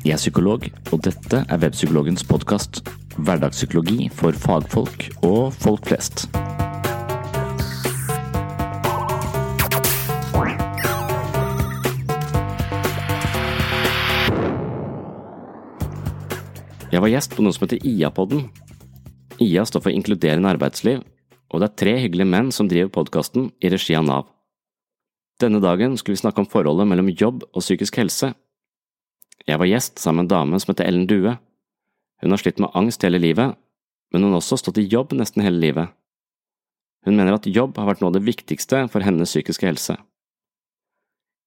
Jeg er psykolog, og dette er Webpsykologens podkast. Hverdagspsykologi for fagfolk og folk flest. Jeg var gjest på noe som heter IA-podden. IA står for Inkluderende arbeidsliv, og det er tre hyggelige menn som driver podkasten i regi av Nav. Denne dagen skulle vi snakke om forholdet mellom jobb og psykisk helse. Jeg var gjest sammen med en dame som heter Ellen Due. Hun har slitt med angst hele livet, men hun har også stått i jobb nesten hele livet. Hun mener at jobb har vært noe av det viktigste for hennes psykiske helse.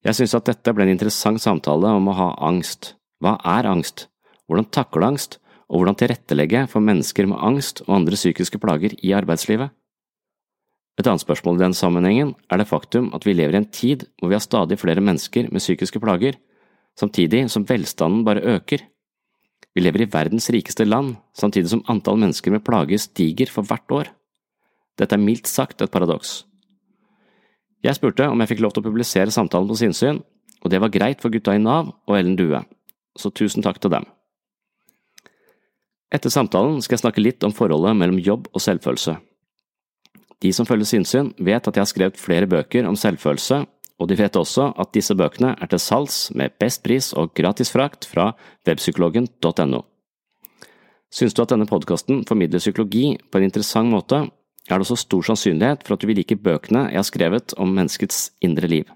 Jeg synes at dette ble en interessant samtale om å ha angst. Hva er angst? Hvordan takle angst, og hvordan tilrettelegge for mennesker med angst og andre psykiske plager i arbeidslivet? Et annet spørsmål i den sammenhengen er det faktum at vi lever i en tid hvor vi har stadig flere mennesker med psykiske plager, samtidig som velstanden bare øker. Vi lever i verdens rikeste land, samtidig som antall mennesker med plager stiger for hvert år. Dette er mildt sagt et paradoks. Jeg spurte om jeg fikk lov til å publisere samtalen på sinnssyn, og det var greit for gutta i Nav og Ellen Due, så tusen takk til dem. Etter samtalen skal jeg snakke litt om forholdet mellom jobb og selvfølelse. De som følger sinnssyn, vet at jeg har skrevet flere bøker om selvfølelse, og de vet også at disse bøkene er til salgs med best pris og gratis frakt fra webpsykologen.no. Syns du at denne podkasten formidler psykologi på en interessant måte, er det også stor sannsynlighet for at du vil like bøkene jeg har skrevet om menneskets indre liv.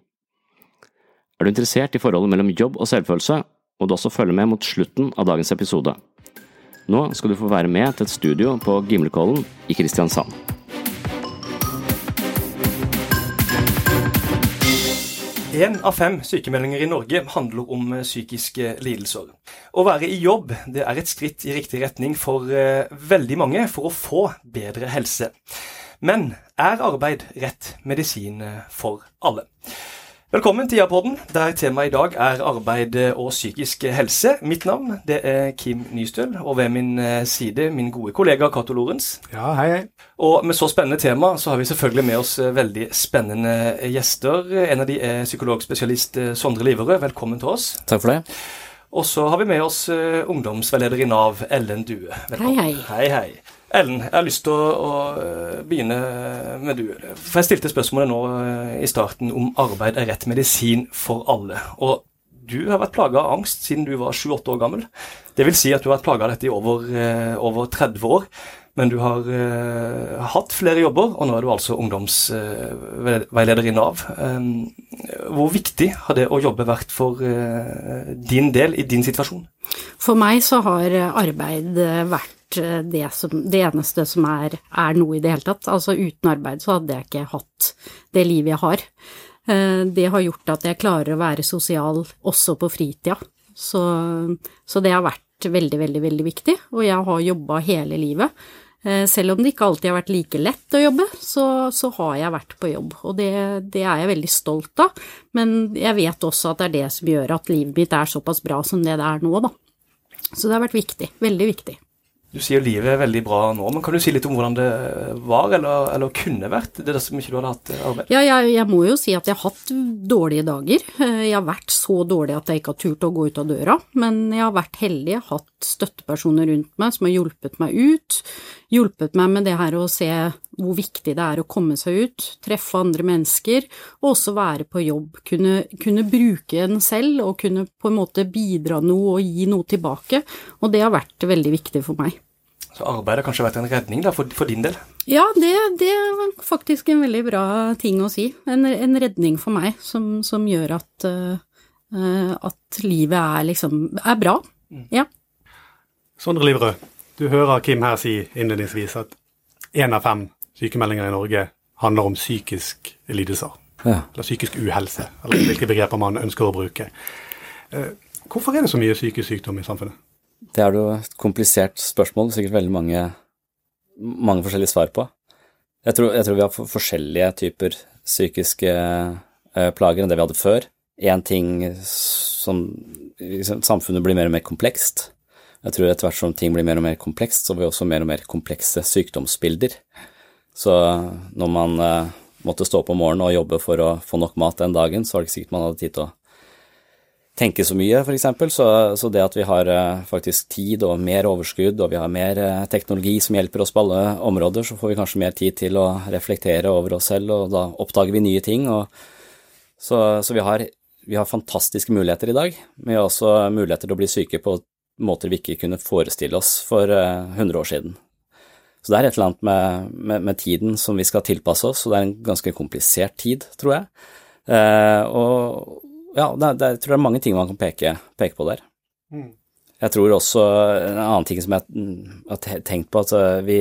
Er du interessert i forholdet mellom jobb og selvfølelse, må du også følge med mot slutten av dagens episode. Nå skal du få være med til et studio på Gimlekollen i Kristiansand. Én av fem sykemeldinger i Norge handler om eh, psykiske lidelser. Å være i jobb det er et skritt i riktig retning for eh, veldig mange for å få bedre helse. Men er arbeid rett medisin eh, for alle? Velkommen til IA-podden, der temaet i dag er arbeid og psykisk helse. Mitt navn det er Kim Nystøl, og ved min side min gode kollega Cato Lorentz. Ja, hei, hei. Og med så spennende tema så har vi selvfølgelig med oss veldig spennende gjester. En av de er psykologspesialist Sondre Liverød. Velkommen til oss. Takk for det. Og så har vi med oss ungdomsveileder i Nav, Ellen Due. Velkommen. Hei, hei. Hei, hei. Ellen, jeg har lyst til å, å begynne med du. For jeg stilte spørsmålet nå i starten om arbeid er rett medisin for alle. Og du har vært plaga av angst siden du var 28 år gammel. Det vil si at du har vært plaga av dette i over, over 30 år. Men du har uh, hatt flere jobber, og nå er du altså ungdomsveileder uh, i Nav. Um, hvor viktig har det å jobbe vært for uh, din del i din situasjon? For meg så har arbeid vært det, som, det eneste som er, er, noe i det hele tatt. Altså uten arbeid så hadde jeg ikke hatt det livet jeg har. Det har gjort at jeg klarer å være sosial også på fritida. Så, så det har vært veldig, veldig, veldig viktig. Og jeg har jobba hele livet. Selv om det ikke alltid har vært like lett å jobbe, så, så har jeg vært på jobb, og det, det, er jeg veldig stolt av. Men jeg vet også at det er det som gjør at livet mitt er såpass bra som det det er nå, da. Så det har vært viktig, veldig viktig. Du sier livet er veldig bra nå, men kan du si litt om hvordan det var, eller, eller kunne vært, det som ikke du hadde hatt arbeid? Ja, jeg, jeg, må jo si at jeg har hatt dårlige dager. Jeg har vært så dårlig at jeg ikke har turt å gå ut av døra, men jeg har vært heldig. Jeg har hatt støttepersoner rundt meg som har hjulpet meg ut. Hjulpet meg med det her å se hvor viktig det er å komme seg ut, treffe andre mennesker, og også være på jobb. Kunne, kunne bruke en selv og kunne på en måte bidra noe og gi noe tilbake, og det har vært veldig viktig for meg. Så arbeid har kanskje vært en redning da, for, for din del? Ja, det, det, er faktisk en veldig bra ting å si. En, en redning for meg som, som gjør at, uh, at livet er liksom er bra. Mm. Ja. Sondre Livrød, du hører Kim her si innledningsvis at én av fem sykemeldinger i Norge handler om psykisk lidelser. Ja. Eller psykisk uhelse, eller hvilke begreper man ønsker å bruke. Uh, hvorfor er det så mye psykisk sykdom i samfunnet? Det er jo et komplisert spørsmål, sikkert veldig mange, mange forskjellige svar på. Jeg tror, jeg tror, vi har forskjellige typer psykiske eh, plager enn det vi hadde før. Én ting som liksom, Samfunnet blir mer og mer komplekst. Jeg tror etter hvert som ting blir mer og mer komplekst, så vi også mer og mer komplekse sykdomsbilder. Så når man eh, måtte stå opp om morgenen og jobbe for å få nok mat den dagen, så var det ikke sikkert man hadde tid til å tenke så mye, f.eks. Så, så det at vi har eh, faktisk tid og mer overskudd, og vi har mer eh, teknologi som hjelper oss på alle områder, så får vi kanskje mer tid til å reflektere over oss selv, og da oppdager vi nye ting. Så, så vi, har, vi, har, fantastiske muligheter i dag. Men vi har også muligheter til å bli syke på måter vi ikke kunne forestille oss for 100 eh, år siden. Så det er et eller annet med, med, med tiden som vi skal tilpasse oss, og det er en ganske komplisert tid, tror jeg. Eh, og, ja, det, det, jeg tror det er mange ting man kan peke, peke på der. Mm. Jeg tror også en annen ting som jeg har tenkt på, at øh, vi,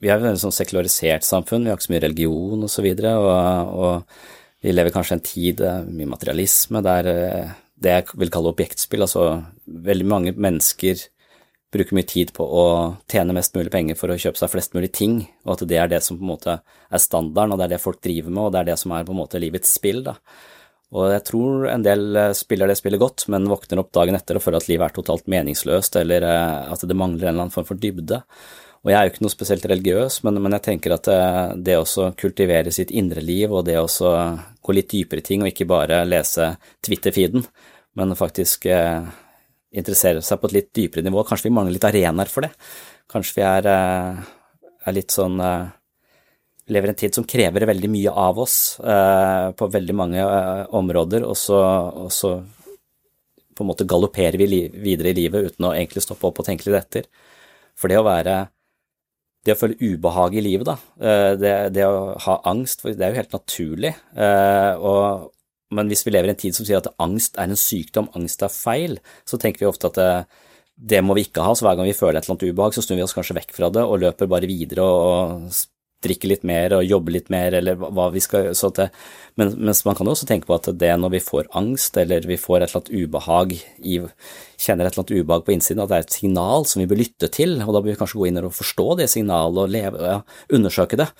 vi er et sånn sekularisert samfunn, vi har ikke så mye religion osv., og, så og, og vi lever kanskje en tid med mye materialisme der øh, det jeg vil kalle objektspill, altså veldig mange mennesker bruker mye tid på å tjene mest mulig penger for å kjøpe seg flest mulig ting, og at det er det som på en måte er standarden, og det er det folk driver med, og det er det som er på en måte livets spill, da. Og jeg tror en del eh, spiller det spillet godt, men våkner opp dagen etter og føler at livet er totalt meningsløst, eller eh, at det mangler en eller annen form for dybde. Og jeg er jo ikke noe spesielt religiøs, men, men jeg tenker at eh, det å kultivere sitt indre liv, og det å gå litt dypere i ting, og ikke bare lese Twitter-feeden, men faktisk eh, interessere seg på et litt dypere nivå Kanskje vi mangler litt arenaer for det. Kanskje vi er, er litt sånn lever i en tid som krever veldig mye av oss eh, på veldig mange eh, områder, og så, og så, på en måte galopperer vi li videre i livet uten å egentlig stoppe opp og tenke litt etter. For det å være det å føle ubehag i livet, da, eh, det, det, å ha angst, det er jo helt naturlig. Eh, og, men hvis vi lever i en tid som sier at angst er en sykdom, angst er feil, så tenker vi ofte at det, det må vi ikke ha, så hver gang vi føler et eller annet ubehag, så snur vi oss kanskje vekk fra det og løper bare videre og drikke litt mer og jobbe litt mer, eller hva vi skal så det, men, Mens man kan også tenke på at det når vi får angst, eller vi får et eller annet ubehag i, kjenner et eller annet ubehag på innsiden, at det er et signal som vi bør lytte til, og da bør vi kanskje gå inn og forstå det signalet og leve, ja, undersøke det.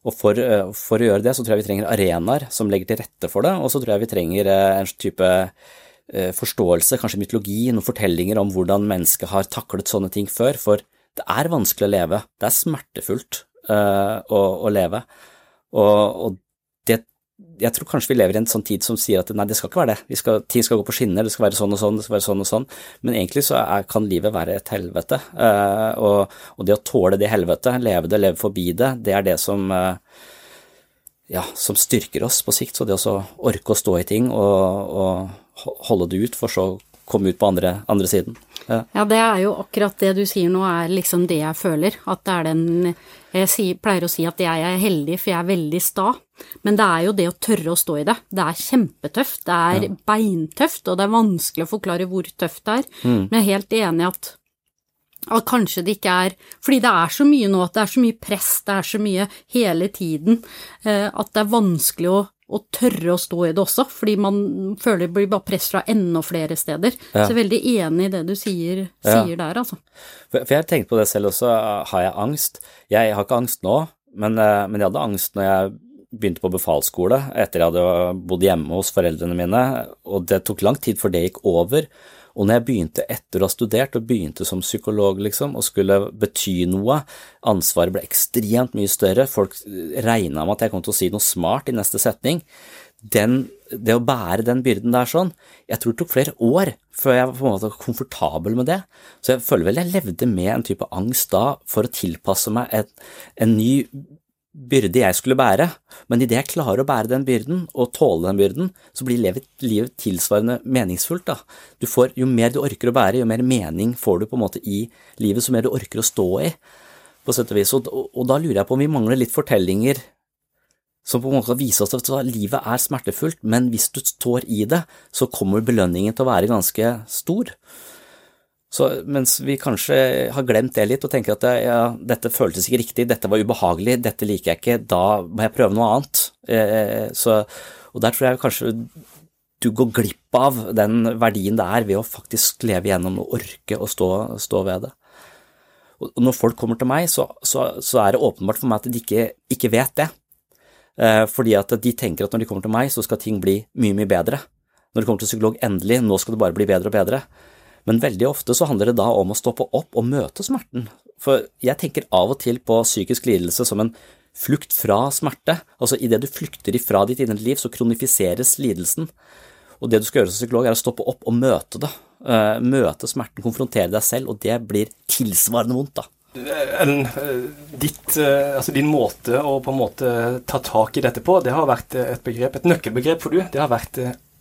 Og for, for, å gjøre det, så tror jeg vi trenger arenaer som legger til rette for det, og så tror jeg vi trenger eh, en type eh, forståelse, kanskje mytologi, noen fortellinger om hvordan mennesket har taklet sånne ting før, for det er vanskelig å leve, det er smertefullt, uh, å, å, leve. Og, og det, jeg tror kanskje vi lever i en sånn tid som sier at nei, det skal ikke være det, skal, ting skal gå på skinner, det skal være sånn og sånn, det skal være sånn og sånn, men egentlig så er, kan livet være et helvete. Uh, og, og, det å tåle det helvetet, leve det, leve forbi det, det er det som uh, ja, som styrker oss på sikt. Så det å orke å stå i ting og, og holde det ut, for så å komme ut på andre, andre siden. Ja. ja. det er jo akkurat det du sier nå, er liksom det jeg føler. At det er den Jeg sier, pleier å si at jeg er heldig, for jeg er veldig sta. Men det er jo det å tørre å stå i det. Det er kjempetøft. Det er ja. beintøft, og det er vanskelig å forklare hvor tøft det er. Mm. Men jeg er helt enig i at at kanskje det ikke er Fordi det er så mye nå, at det er så mye press, det er så mye hele tiden, eh, at det er vanskelig å å tørre å stå i det også, fordi man føler det blir bare press fra enda flere steder. Ja. Så jeg er veldig enig i det du sier, sier ja. der, altså. For, for jeg har tenkt på det selv også, har jeg angst? Jeg har ikke angst nå, men, eh, men jeg hadde angst når jeg begynte på befalsskole etter jeg hadde bodd hjemme hos foreldrene mine, og det tok lang tid før det gikk over. Og når jeg begynte etter å ha studert, og begynte som psykolog, liksom, og skulle bety noe, ansvaret ble ekstremt mye større, folk regna med at jeg kom til å si noe smart i neste setning, den, det å bære den byrden der sånn, jeg tror det tok flere år før jeg var på en måte komfortabel med det. Så jeg føler vel jeg levde med en type angst da for å tilpasse meg et, en ny byrde jeg skulle bære, men idet jeg klarer å bære den byrden og tåle den byrden, så blir livet, livet tilsvarende meningsfullt. Da. Du får, jo mer du orker å bære, jo mer mening får du på en måte i livet, så mer du orker å stå i, på sett og vis. Og, og, da lurer jeg på om vi mangler litt fortellinger som på en måte kan vise oss at livet er smertefullt, men hvis du står i det, så kommer belønningen til å være ganske stor. Så mens vi kanskje har glemt det litt og tenker at ja, dette føltes ikke riktig, dette var ubehagelig, dette liker jeg ikke, da må jeg prøve noe annet. Eh, så, og der tror jeg kanskje du går glipp av den verdien det er ved å faktisk leve gjennom og orke å stå, stå ved det. Og når folk kommer til meg, så, så, så, er det åpenbart for meg at de ikke, ikke vet det. Eh, fordi at de tenker at når de kommer til meg, så skal ting bli mye, mye bedre. Når de kommer til psykolog, endelig, nå skal det bare bli bedre og bedre. Men veldig ofte så handler det da om å stoppe opp og møte smerten. For jeg tenker av og til på psykisk lidelse som en flukt fra smerte. Altså idet du flykter ifra ditt indre liv, så kronifiseres lidelsen. Og det du skal gjøre som psykolog, er å stoppe opp og møte det. Uh, møte smerten, konfrontere deg selv, og det blir tilsvarende vondt, da. Ellen, eh, ditt, eh, altså din måte å på en måte ta tak i dette på, det har vært et begrep, et nøkkelbegrep for du. Det har vært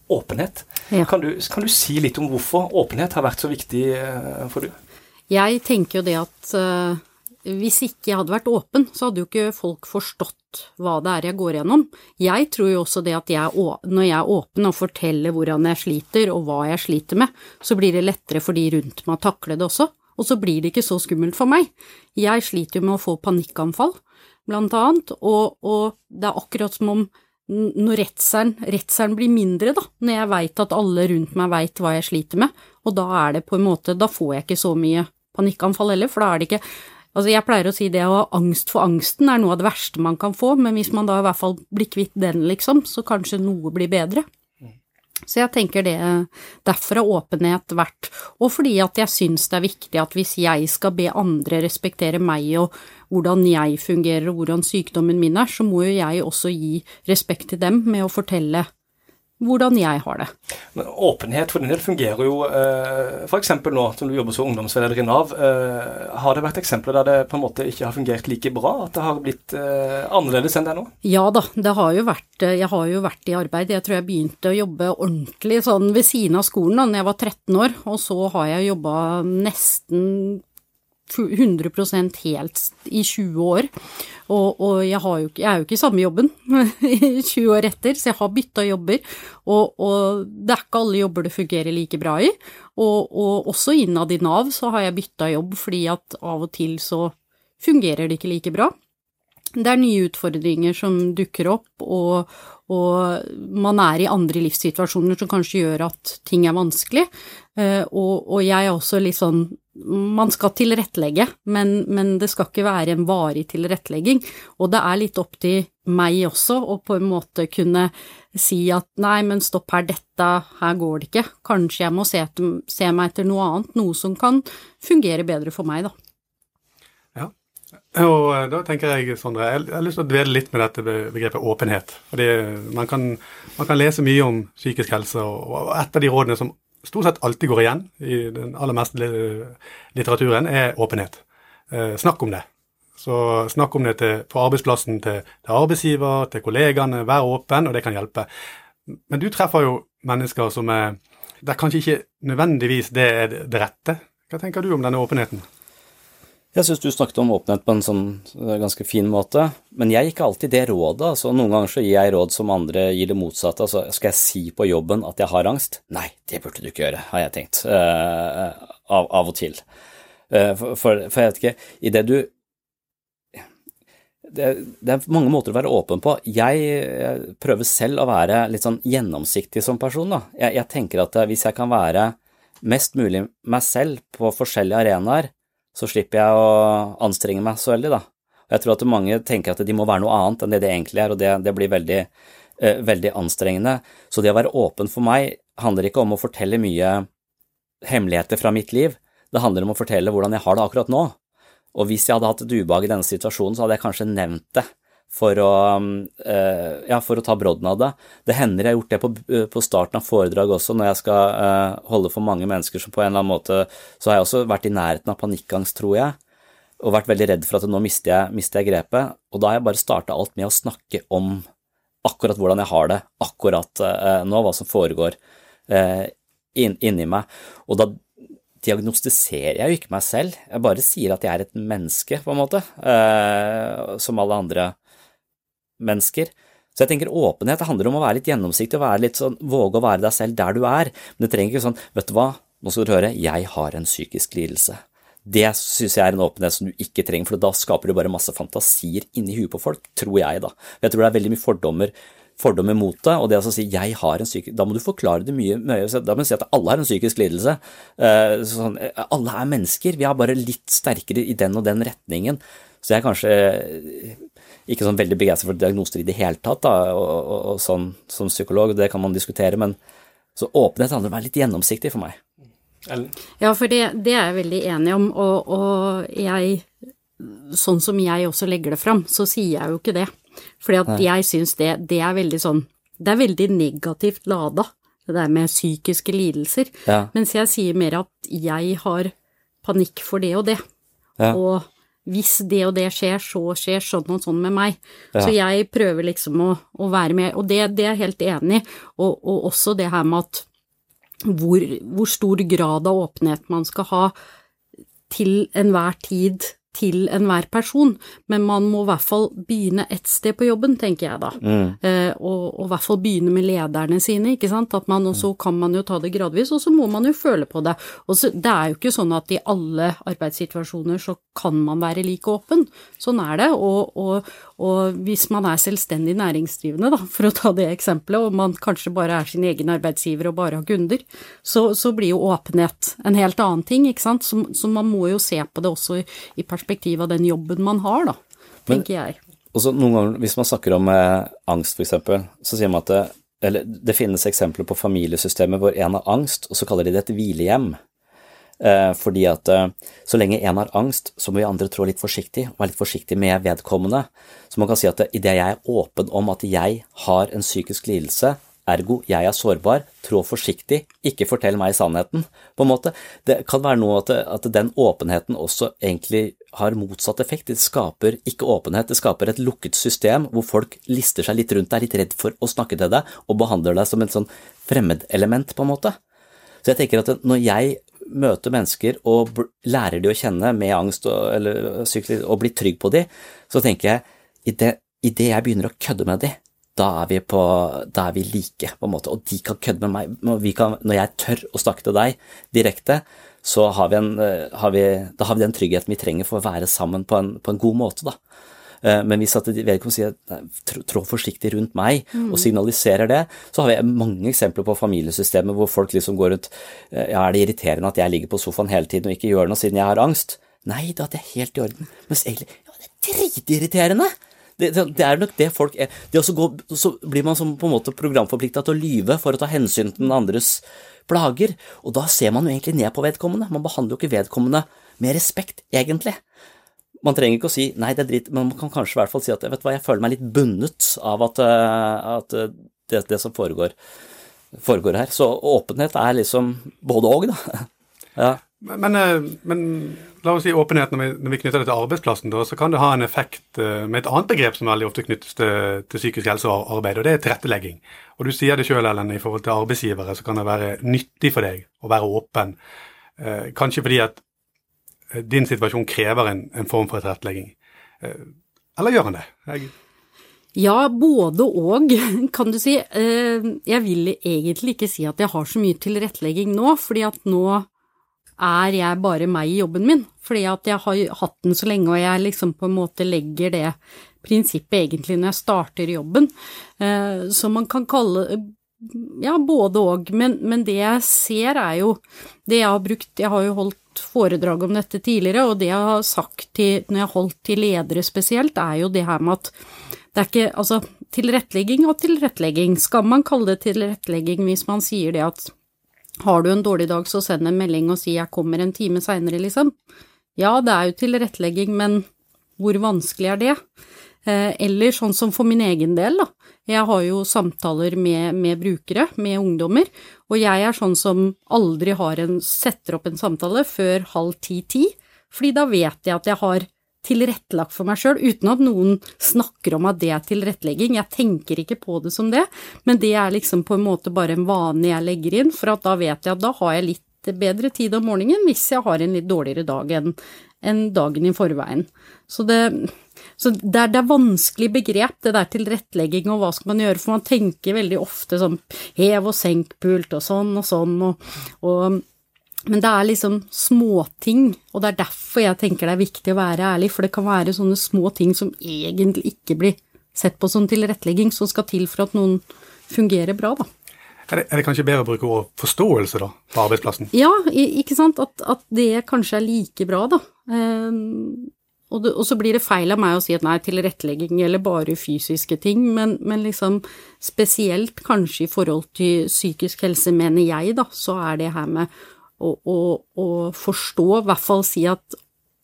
åpenhet. Ja. Kan, du, kan, du, si litt om hvorfor åpenhet har vært så viktig uh, for du? Jeg tenker jo det at uh, hvis ikke jeg hadde vært åpen, så hadde jo ikke folk forstått hva det er jeg går gjennom. Jeg tror jo også det at jeg, når jeg er åpen og forteller hvordan jeg sliter og hva jeg sliter med, så blir det lettere for de rundt meg å takle det også. Og så blir det ikke så skummelt for meg. Jeg sliter jo med å få panikkanfall, blant annet, og, og det er akkurat som om når redselen, redselen blir mindre, da, når jeg veit at alle rundt meg veit hva jeg sliter med, og da er det på en måte, da får jeg ikke så mye panikkanfall heller, for da er det ikke Altså, jeg pleier å si det å ha angst for angsten er noe av det verste man kan få, men hvis man da i hvert fall blir kvitt den, liksom, så kanskje noe blir bedre. Så jeg tenker det derfor har åpenhet vært, og fordi at jeg syns det er viktig at hvis jeg skal be andre respektere meg og hvordan jeg fungerer og hvordan sykdommen min er, så må jo jeg også gi respekt til dem med å fortelle hvordan jeg har det. Men åpenhet for din del fungerer jo eh, f.eks. nå som du jobber som ungdomsleder i Nav. Eh, har det vært eksempler der det på en måte ikke har fungert like bra? At det har blitt eh, annerledes enn det er nå? Ja da, det har jo vært, jeg har jo vært i arbeid. Jeg tror jeg begynte å jobbe ordentlig sånn ved siden av skolen da når jeg var 13 år, og så har jeg jobba nesten 100% helt i 20 år. Og, og jeg, jo, jeg, er jo ikke i samme jobben i 20 år etter, så jeg har bytta jobber. Og, og, det er ikke alle jobber det fungerer like bra i. Og, og også innad i Nav så har jeg bytta jobb fordi at av og til så fungerer det ikke like bra. Det er nye utfordringer som dukker opp, og, og man er i andre livssituasjoner som kanskje gjør at ting er vanskelig. Eh, og, og jeg er også litt sånn Man skal tilrettelegge, men, men, det skal ikke være en varig tilrettelegging. Og det er litt opp til meg også å på en måte kunne si at nei, men stopp her, dette, her går det ikke. Kanskje jeg må se, etter, se meg etter noe annet, noe som kan fungere bedre for meg, da. Ja, Og eh, da tenker jeg, Sondre, jeg har lyst til å dvele litt med dette begrepet åpenhet. Fordi man kan, man kan lese mye om psykisk helse, og et av de rådene som stort sett alltid går igjen i den aller meste litteraturen, er åpenhet. Eh, snakk om det. Så snakk om det til, på arbeidsplassen til, til arbeidsgiver, til kollegaene. Vær åpen, og det kan hjelpe. Men du treffer jo mennesker som er der kanskje ikke nødvendigvis det er det rette. Hva tenker du om denne åpenheten? Jeg syns du snakket om åpenhet på en sånn eh, ganske fin måte, men jeg gir ikke alltid det rådet. altså Noen ganger så gir jeg råd som andre gir det motsatte. altså Skal jeg si på jobben at jeg har angst? Nei, det burde du ikke gjøre, har jeg tenkt. Uh, av, av, og til. Uh, for, for, for, jeg vet ikke, i det du det, det, er mange måter å være åpen på. Jeg, jeg, prøver selv å være litt sånn gjennomsiktig som person. da. Jeg, jeg tenker at hvis jeg kan være mest mulig meg selv på forskjellige arenaer, så slipper jeg å anstrenge meg så veldig, da. Og jeg tror at mange tenker at de må være noe annet enn det de egentlig er, og det, det blir veldig, eh, veldig anstrengende. Så det å være åpen for meg handler ikke om å fortelle mye hemmeligheter fra mitt liv, det handler om å fortelle hvordan jeg har det akkurat nå. Og hvis jeg hadde hatt et ubehag i denne situasjonen, så hadde jeg kanskje nevnt det for å, uh, ja, for å ta brodden av det. Det hender jeg har gjort det på, eh, på starten av foredrag også, når jeg skal uh, holde for mange mennesker som på en eller annen måte Så har jeg også vært i nærheten av panikkangst, tror jeg. og vært veldig redd for at nå mister jeg, mister jeg grepet. Og da har jeg bare starta alt med å snakke om akkurat hvordan jeg har det akkurat uh, nå, hva som foregår inn, inni meg. Og da diagnostiserer jeg jo ikke meg selv, jeg bare sier at jeg er et menneske, på en måte, som alle andre mennesker. Så jeg tenker åpenhet det handler om å være litt gjennomsiktig og være litt sånn, våge å være deg selv der du er, men det trenger ikke sånn, vet du hva, nå skal du høre, jeg har en psykisk lidelse. Det synes jeg er en åpenhet som du ikke trenger, for da skaper du bare masse fantasier inni huet på folk, tror jeg, da. Jeg tror det er veldig mye fordommer, fordommer mot det, og det å si 'jeg har en psykisk Da må du forklare det mye, mye da må du si at alle har en psykisk lidelse. Eh, sånn, alle er mennesker, vi er bare litt sterkere i den og den retningen. Så jeg er kanskje ikke sånn veldig begeistra for diagnoser i det hele tatt, da, og, og, og sånn som psykolog, det kan man diskutere, men så åpenhet handler om å være litt gjennomsiktig for meg. Ellen? Ja, for det, det, er jeg veldig enig om, og, og, jeg Sånn som jeg også legger det fram, så sier jeg jo ikke det. Fordi at Nei. jeg syns det, det er veldig sånn Det er veldig negativt lada, det der med psykiske lidelser. Ja. Mens jeg sier mer at jeg har panikk for det og det. Ja. Og hvis det og det skjer, så skjer sånn og sånn med meg. Ja. Så jeg prøver liksom å, å være med, og det, det, er jeg helt enig i. Og, og, også det her med at hvor, hvor stor grad av åpenhet man skal ha til enhver tid til enhver person, men man må i hvert fall begynne et sted på jobben, tenker jeg da. Mm. Eh, og, og, i hvert fall begynne med lederne sine, ikke sant. At man, og så kan man jo ta det gradvis, og så må man jo føle på det. Og så, det er jo ikke sånn at i alle arbeidssituasjoner så kan man være like åpen. Sånn er det. Og, og, og hvis man er selvstendig næringsdrivende, da, for å ta det eksempelet, og man kanskje bare er sin egen arbeidsgiver og bare har kunder, så, så blir jo åpenhet en helt annen ting, ikke sant. Så, så, man må jo se på det også i, i perspektiv av den jobben man har, da, tenker Men, jeg. Også noen ganger, hvis man snakker om eh, angst, eksempel, så sier man at det, eller, det finnes eksempler på familiesystemer hvor en har angst, og så kaller de det et hvilehjem. Eh, fordi at eh, så lenge en har angst, så må vi andre trå litt forsiktig, og være litt forsiktig med vedkommende. Så man kan si at idet jeg er åpen om at jeg har en psykisk lidelse, ergo jeg er sårbar, trå forsiktig, ikke fortell meg sannheten, på en måte. Det kan være noe at, at den åpenheten også egentlig har motsatt effekt. Det skaper ikke åpenhet, det skaper et lukket system hvor folk lister seg litt rundt, er litt redd for å snakke til deg og behandler deg som et sånn fremmedelement, på en måte. Så jeg tenker at når jeg møter mennesker og lærer de å kjenne med angst og, eller, og blir trygg på de, så tenker jeg idet jeg begynner å kødde med de, da er, på, da er vi like, på en måte, og de kan kødde med meg. Kan, når jeg tør å snakke til deg direkte, så har vi, en, har vi, da har vi den tryggheten vi trenger for å være sammen på en, på en god måte, da. Eh, men hvis vedkommende sier trå forsiktig rundt meg mm. og signaliserer det, så har vi mange eksempler på familiesystemet hvor folk liksom går rundt eh, ja, er det irriterende at jeg ligger på sofaen hele tiden og ikke gjør noe siden jeg har angst? Nei da, det er helt i orden. Mens egentlig ja, det er dritirriterende! Det, det, er nok det folk er. Det går, så blir man som på en måte programforplikta til å lyve for å ta hensyn til den andres plager, og da ser man jo egentlig ned på vedkommende. Man behandler jo ikke vedkommende med respekt, egentlig. Man trenger ikke å si 'nei, det er dritt', men man kan kanskje i hvert fall si at vet du hva, jeg føler meg litt bundet av at, eh, at eh, det, det, som foregår, foregår, her. Så åpenhet er liksom både og, da. ja. Men, eh, men, la oss si åpenhet når vi, når vi, knytter det til arbeidsplassen, da, så kan det ha en effekt med et annet begrep som veldig ofte knyttes til, til psykisk helse og arbeid, og det er tilrettelegging. Og du sier det sjøl, Ellen, i forhold til arbeidsgivere, så kan det være nyttig for deg å være åpen. Eh, kanskje fordi at Eh, din situasjon krever en, en form for tilrettelegging. Eh, eller gjør han det? Jeg... Ja, både og, kan du si. Eh, jeg vil egentlig ikke si at jeg har så mye tilrettelegging nå, fordi at nå er jeg bare meg i jobben min. Fordi at jeg har hatt den så lenge, og jeg liksom på en måte legger det prinsippet egentlig når jeg starter jobben. Så man kan kalle ja, både og, men, men, det jeg ser er jo det jeg har brukt Jeg har jo holdt foredrag om dette tidligere, og det jeg har sagt til, når jeg har holdt til ledere spesielt, er jo det her med at det er ikke Altså, tilrettelegging og tilrettelegging. Skal man kalle det tilrettelegging hvis man sier det at har du en dårlig dag, så send en melding og si jeg kommer en time seinere, liksom? Ja, det er jo tilrettelegging, men hvor vanskelig er det? Eh, eller sånn som for min egen del, da. Jeg har jo samtaler med, med brukere, med ungdommer, og jeg er sånn som aldri en, setter opp en samtale før halv ti-ti, fordi da vet jeg at jeg har tilrettelagt for meg sjøl, uten at noen snakker om at det er tilrettelegging. Jeg tenker ikke på det som det, men det er liksom på en måte bare en vane jeg legger inn, for da vet jeg at da har jeg litt bedre tid om morgenen hvis jeg har en litt dårligere dag enn en dagen i forveien. Så det, så det er, det er vanskelig begrep, det der tilrettelegging og hva skal man gjøre, for man tenker veldig ofte sånn hev og senk-pult og sånn og sånn, og, og men det er liksom småting, og det er derfor jeg tenker det er viktig å være ærlig, for det kan være sånne små ting som egentlig ikke blir sett på som tilrettelegging, som skal til for at noen fungerer bra, da. Er det, er det kanskje bedre å bruke ord forståelse, da, på arbeidsplassen? Ja, ikke sant, at, at det kanskje er like bra, da. Um, og, det, og, så blir det feil av meg å si at nei, tilrettelegging gjelder bare fysiske ting, men, men, liksom spesielt kanskje i forhold til psykisk helse, mener jeg, da, så er det her med å, å, å forstå, i hvert fall si at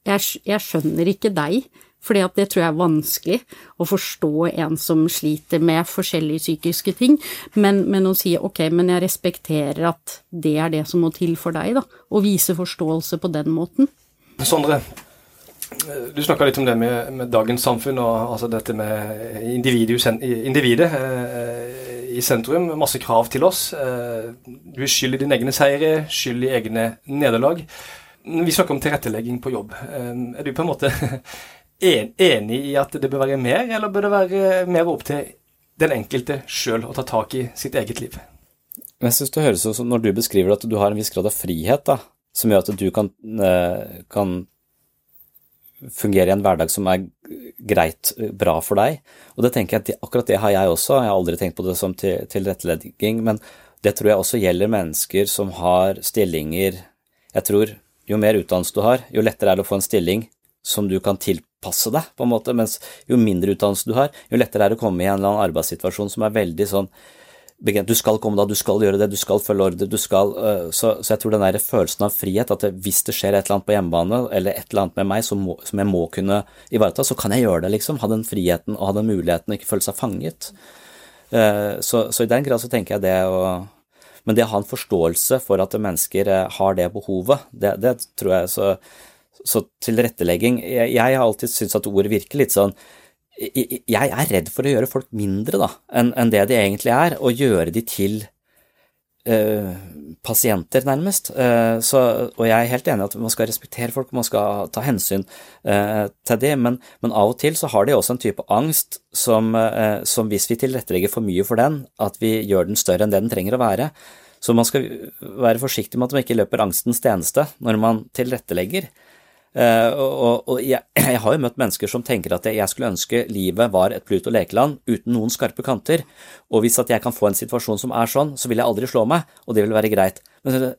jeg, jeg skjønner ikke deg, fordi det tror jeg er vanskelig å forstå en som sliter med forskjellige psykiske ting, men, men, å si ok, men jeg respekterer at det er det som må til for deg, da, og vise forståelse på den måten. Sondre, du snakka litt om det med, med, dagens samfunn og altså dette med individet eh, i sentrum. Masse krav til oss. Eh, du er skyld i dine egne seire, skyld i egne nederlag. Vi snakker om tilrettelegging på jobb. Eh, er du på en måte enig i at det bør være mer, eller bør det være mer opp til den enkelte sjøl å ta tak i sitt eget liv? Jeg synes det høres ut som når du beskriver at du har en viss grad av frihet, da, som gjør at du kan, eh, kan fungere i en hverdag som er greit, bra for deg. Og det tenker jeg at akkurat det har jeg også, jeg har aldri tenkt på det som tilrettelegging, men det tror jeg også gjelder mennesker som har stillinger. Jeg tror jo mer utdannelse du har, jo lettere er det å få en stilling som du kan tilpasse deg, på en måte, mens jo mindre utdannelse du har, jo lettere er det å komme i en eller annen arbeidssituasjon som er veldig sånn du skal komme da, du skal gjøre det, du skal følge ordre, du skal øh, så, så, jeg tror den der følelsen av frihet, at hvis det skjer et eller annet på hjemmebane, eller et eller annet med meg som, må, som, jeg må kunne ivareta, så kan jeg gjøre det, liksom. Ha den friheten og ha den muligheten ikke føle seg fanget. Uh, så, så, i den grad så tenker jeg det å Men det å ha en forståelse for at mennesker øh, har det behovet, det, det tror jeg så så tilrettelegging jeg, jeg har alltid syntes at ordet virker litt sånn jeg er redd for å gjøre folk mindre da, enn en det de egentlig er, og gjøre de til uh, pasienter, nærmest. Uh, så, og jeg er helt enig i at man skal respektere folk, man skal ta hensyn uh, til det, men, men, av og til så har de også en type angst som, som, hvis vi tilrettelegger for mye for den, at vi gjør den større enn det den trenger å være. Så man skal være forsiktig med at man ikke løper angstens tjeneste når man tilrettelegger. Og, og jeg, jeg, har jo møtt mennesker som tenker at jeg skulle ønske livet var et Pluto lekeland uten noen skarpe kanter, og hvis at jeg kan få en situasjon som er sånn, så vil jeg aldri slå meg, og det vil være greit. Men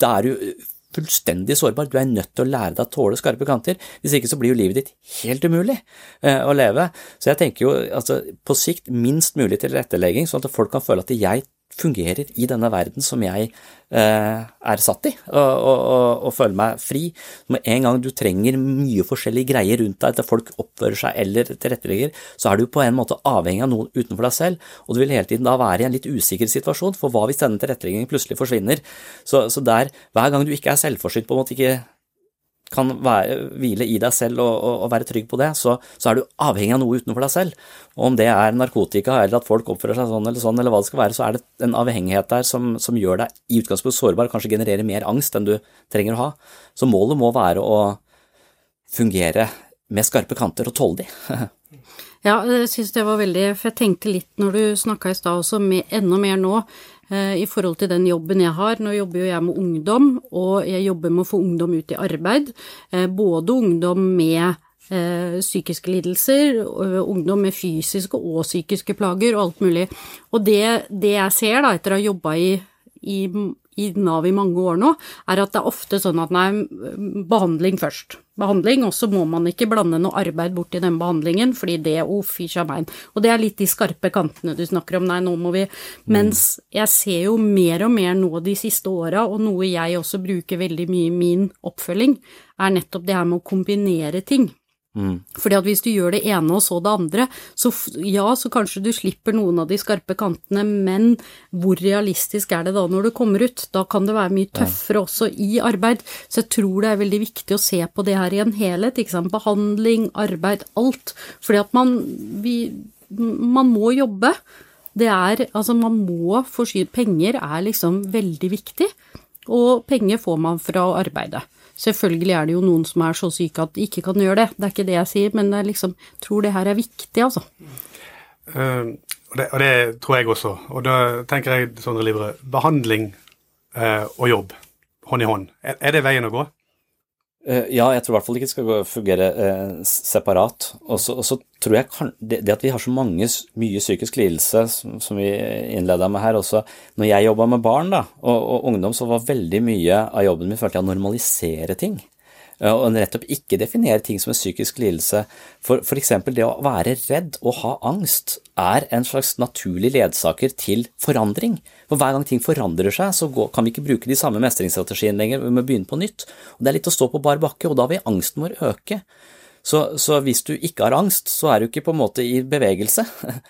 da er du fullstendig sårbar, du er nødt til å lære deg å tåle skarpe kanter, hvis ikke så blir jo livet ditt helt umulig uh, å leve. Så jeg tenker jo altså på sikt minst mulig tilrettelegging, sånn at folk kan føle at jeg fungerer i denne verden som jeg eh, er satt i, og, og, og, føler meg fri. Med en gang du trenger mye forskjellige greier rundt deg til folk oppfører seg eller tilrettelegger, så er du på en måte avhengig av noen utenfor deg selv, og du vil hele tiden da være i en litt usikker situasjon, for hva hvis denne tilretteleggingen plutselig forsvinner? Så, så der, hver gang du ikke er selvforsynt, på en måte ikke kan være, hvile i deg selv og, og, og være trygg på det, så, så, er du avhengig av noe utenfor deg selv. Og om det er narkotika eller at folk oppfører seg sånn eller sånn, eller hva det skal være, så er det en avhengighet der som, som gjør deg i utgangspunktet sårbar, kanskje genererer mer angst enn du trenger å ha. Så målet må være å fungere med skarpe kanter og tåle de. ja, jeg syns det var veldig For jeg tenkte litt når du snakka i stad også, med, enda mer nå, i forhold til den jobben jeg har. Nå jobber jo jeg med ungdom, og jeg jobber med å få ungdom ut i arbeid. Eh, både ungdom med eh, psykiske lidelser, ungdom med fysiske og psykiske plager og alt mulig. Og det, det jeg ser da, etter å ha jobba i, i i Nav i mange år nå, er at det er ofte sånn at nei, behandling først. Behandling, og så må man ikke blande noe arbeid bort i den behandlingen, fordi det oh, fy sjamein. Og det er litt de skarpe kantene du snakker om, nei, nå må vi Mens jeg ser jo mer og mer nå de siste åra, og noe jeg også bruker veldig mye i min oppfølging, er nettopp det her med å kombinere ting. Mm. Fordi at hvis du gjør det ene og så det andre, så ja, så kanskje du slipper noen av de skarpe kantene, men hvor realistisk er det da når du kommer ut? Da kan det være mye tøffere ja. også i arbeid. Så jeg tror det er veldig viktig å se på det her i en helhet, ikke sant. Behandling, arbeid, alt. Fordi at man, vi, man må jobbe. Det er Altså, man må forsyne Penger er liksom veldig viktig, og penger får man fra å arbeide. Selvfølgelig er det jo noen som er så syke at de ikke kan gjøre det, det er ikke det jeg sier, men jeg liksom tror det her er viktig, altså. Uh, og, det, og, det, tror jeg også. Og da tenker jeg, Sondre Livre, behandling uh, og jobb hånd i hånd, er, er det veien å gå? Uh, ja, jeg tror i hvert fall ikke det skal fungere separat. Og så tror jeg kan, det, at vi har så mange, mye psykisk lidelse, som, som vi innleda med her også Når jeg jobba med barn da, og, og, ungdom, så var veldig mye av jobben min følte jeg å normalisere ting. Og nettopp ikke definere ting som en psykisk lidelse. For f.eks. det å være redd og ha angst er en slags naturlig ledsaker til forandring. For hver gang ting forandrer seg, så kan vi ikke bruke de samme mestringsstrategiene lenger, vi må begynne på nytt. Og Det er litt å stå på bar bakke, og da vil angsten vår øke. Så, så, hvis du ikke har angst, så er du ikke på en måte i bevegelse.